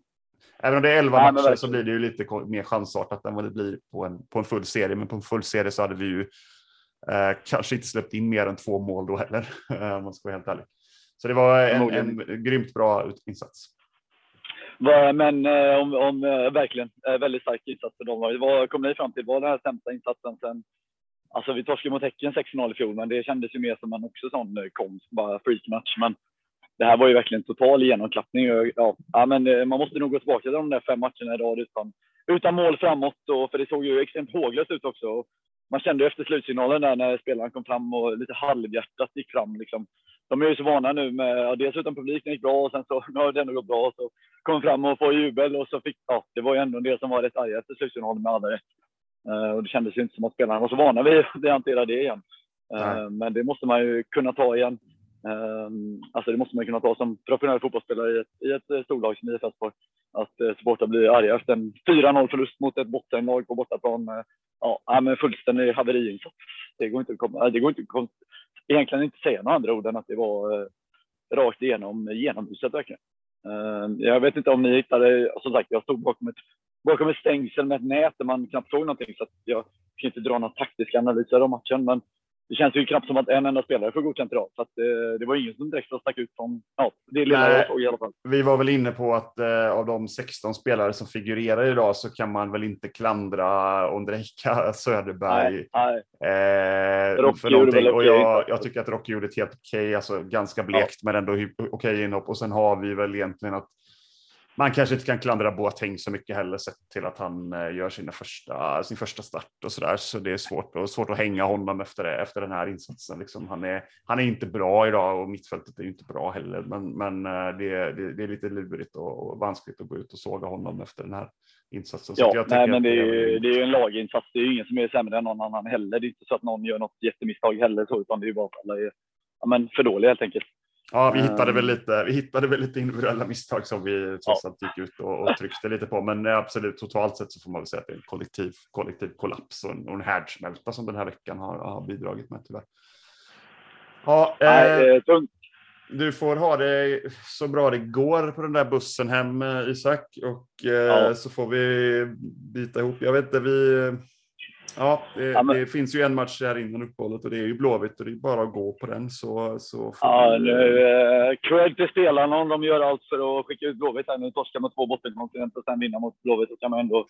Även om det är elva ja, matcher så blir det ju lite mer chansartat än vad det blir på en, på en full serie. Men på en full serie så hade vi ju eh, kanske inte släppt in mer än två mål då heller, om man ska vara helt ärlig. Så det var en, en grymt bra insats. Men eh, om, om eh, verkligen eh, väldigt stark insats för dem. Vad kom ni fram till? Var den här sämsta insatsen sen? Alltså vi torskade mot Häcken 6-0 i fjol, men det kändes ju mer som en också sån konst, bara freakmatch. Men det här var ju verkligen total genomklappning. Ja, ja, men man måste nog gå tillbaka till de där fem matcherna i rad utan, utan mål framåt. Och, för det såg ju extremt håglöst ut också. Man kände efter slutsignalen där när spelaren kom fram och lite halvhjärtat gick fram. Liksom de är ju så vana nu med, ja, dels utan publiken gick bra och sen så nu har det ändå gått bra. Så kom fram och få jubel och så fick, ja, det var ju ändå en del som var rätt arga efter slutsignalen med alla rätt. Uh, och det kändes ju inte som att spelarna var så vana vid att hantera det igen. Uh, men det måste man ju kunna ta igen. Uh, alltså det måste man kunna ta som professionell fotbollsspelare i ett, i ett storlag som IF Elfsborg. Att uh, supportrar blir arga efter en 4-0 förlust mot ett bottenlag på bortaplan. Uh, ja, men fullständig haveriinsats. Det går inte att komma, det går inte att egentligen inte säga några andra ord än att det var eh, rakt igenom eh, genomhuset verkligen. Eh, jag vet inte om ni hittade, som sagt, jag stod bakom ett, bakom ett stängsel med ett nät där man knappt såg någonting så att jag kan inte dra några taktiska analyser av matchen. Men det känns ju knappt som att en enda spelare får godkänt idag. Så att, eh, det var ingen som direkt stack ut från ja, det lilla Nej, jag såg i alla fall. Vi var väl inne på att eh, av de 16 spelare som figurerar idag så kan man väl inte klandra Ondrejka Söderberg. Nej, nej. Eh, för någonting. Och jag, jag, tycker att Rocky gjorde ett helt okej, okay, alltså ganska blekt ja. men ändå okej okay inhopp. Och sen har vi väl egentligen att man kanske inte kan klandra Boateng så mycket heller sett till att han eh, gör sina första, sin första start och så där. Så det är svårt, och svårt att hänga honom efter, det, efter den här insatsen. Liksom, han, är, han är inte bra idag och mittfältet är inte bra heller. Men, men eh, det, det, det är lite lurigt och vanskligt att gå ut och såga honom efter den här insatsen. Ja, nej, men det är, ju, det är ju en laginsats. Det är ju ingen som är sämre än någon annan heller. Det är inte så att någon gör något jättemisstag heller, så, utan det är ju bara att alla är ja, men för dåliga helt enkelt. Ja, vi hittade väl lite, vi hittade väl lite individuella misstag som vi trots allt gick ut och, och, tryckte lite på. Men absolut, totalt sett så får man väl säga att det är en kollektiv, kollektiv kollaps och en, och en härdsmälta som den här veckan har, har bidragit med tyvärr. Ja, eh, du får ha det så bra det går på den där bussen hem, eh, Isak, och eh, ja. så får vi bita ihop. Jag vet inte, vi Ja, det, ja, men... det, finns ju en match här innan uppehållet och det är ju Blåvitt och det är bara att gå på den så, så Ja, vi... nu, eh, cred till spelarna om de gör allt för att skicka ut Blåvitt här nu, torska med två bottenkonkurrenter och sen vinna mot Blåvitt. Då kan man ändå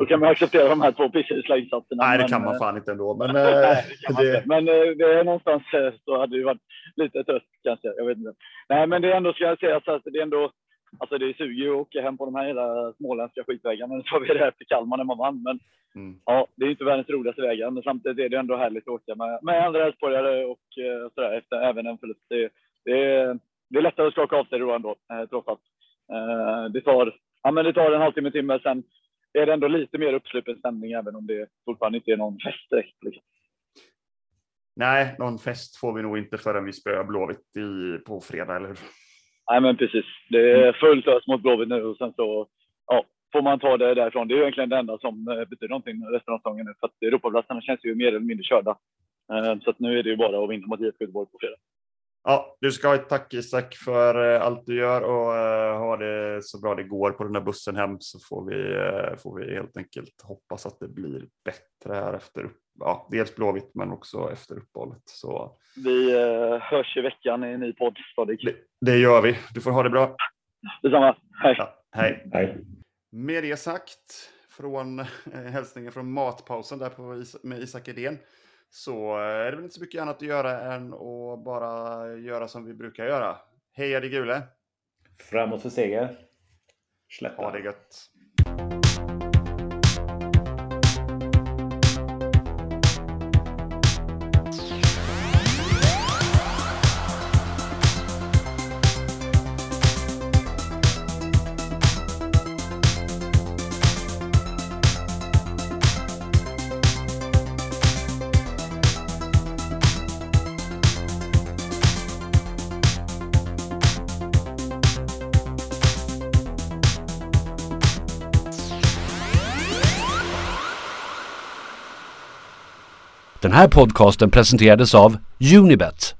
då kan man acceptera de här två pisslösa insatserna. Nej, det kan man eh, fan inte ändå. Men, nej, det, det... men eh, det är någonstans så hade det varit lite trött kanske. Jag vet inte. Nej, men det är ändå, ska jag säga, så att det är ändå Alltså det suger ju att åka hem på de här hela småländska skitvägarna. Nu sa vi det här till Kalmar när man vann, men mm. ja, det är inte världens roligaste vägar. Men samtidigt är det ändå härligt att åka med, med andra Elfsborgare och eh, sådär efter även en förlust. Det, det, är, det är lättare att skaka av sig då ändå, eh, trots allt. Eh, det, tar, ja, men det tar en halvtimme, timme, sen är det ändå lite mer uppsluppen stämning, även om det fortfarande inte är någon fest direkt. Liksom. Nej, någon fest får vi nog inte förrän vi spöar Blåvitt i, på fredag, eller hur? Nej, men precis. Det är fullt ös mot Blåvitt nu och sen så ja, får man ta det därifrån. Det är egentligen det enda som eh, betyder någonting resten av säsongen nu, för att Europaplatserna känns ju mer eller mindre körda. Eh, så att nu är det ju bara att vinna mot IFK Göteborg på fredag. Ja, du ska ha ett tack Isak för eh, allt du gör och ha det så bra det går på den där bussen hem så får vi, får vi helt enkelt hoppas att det blir bättre här efter ja, dels Blåvitt men också efter uppehållet. Så... Vi eh, hörs i veckan i en ny podd. Det, det gör vi. Du får ha det bra. Detsamma. Hej. Ja, hej. hej. Med det sagt, från eh, hälsningen från matpausen där på, med Isak Edén, så är det väl inte så mycket annat att göra än att bara göra som vi brukar göra. Heja det gule! Framåt för seger! Släppa! Ha det gött! Här podcasten presenterades av Unibet.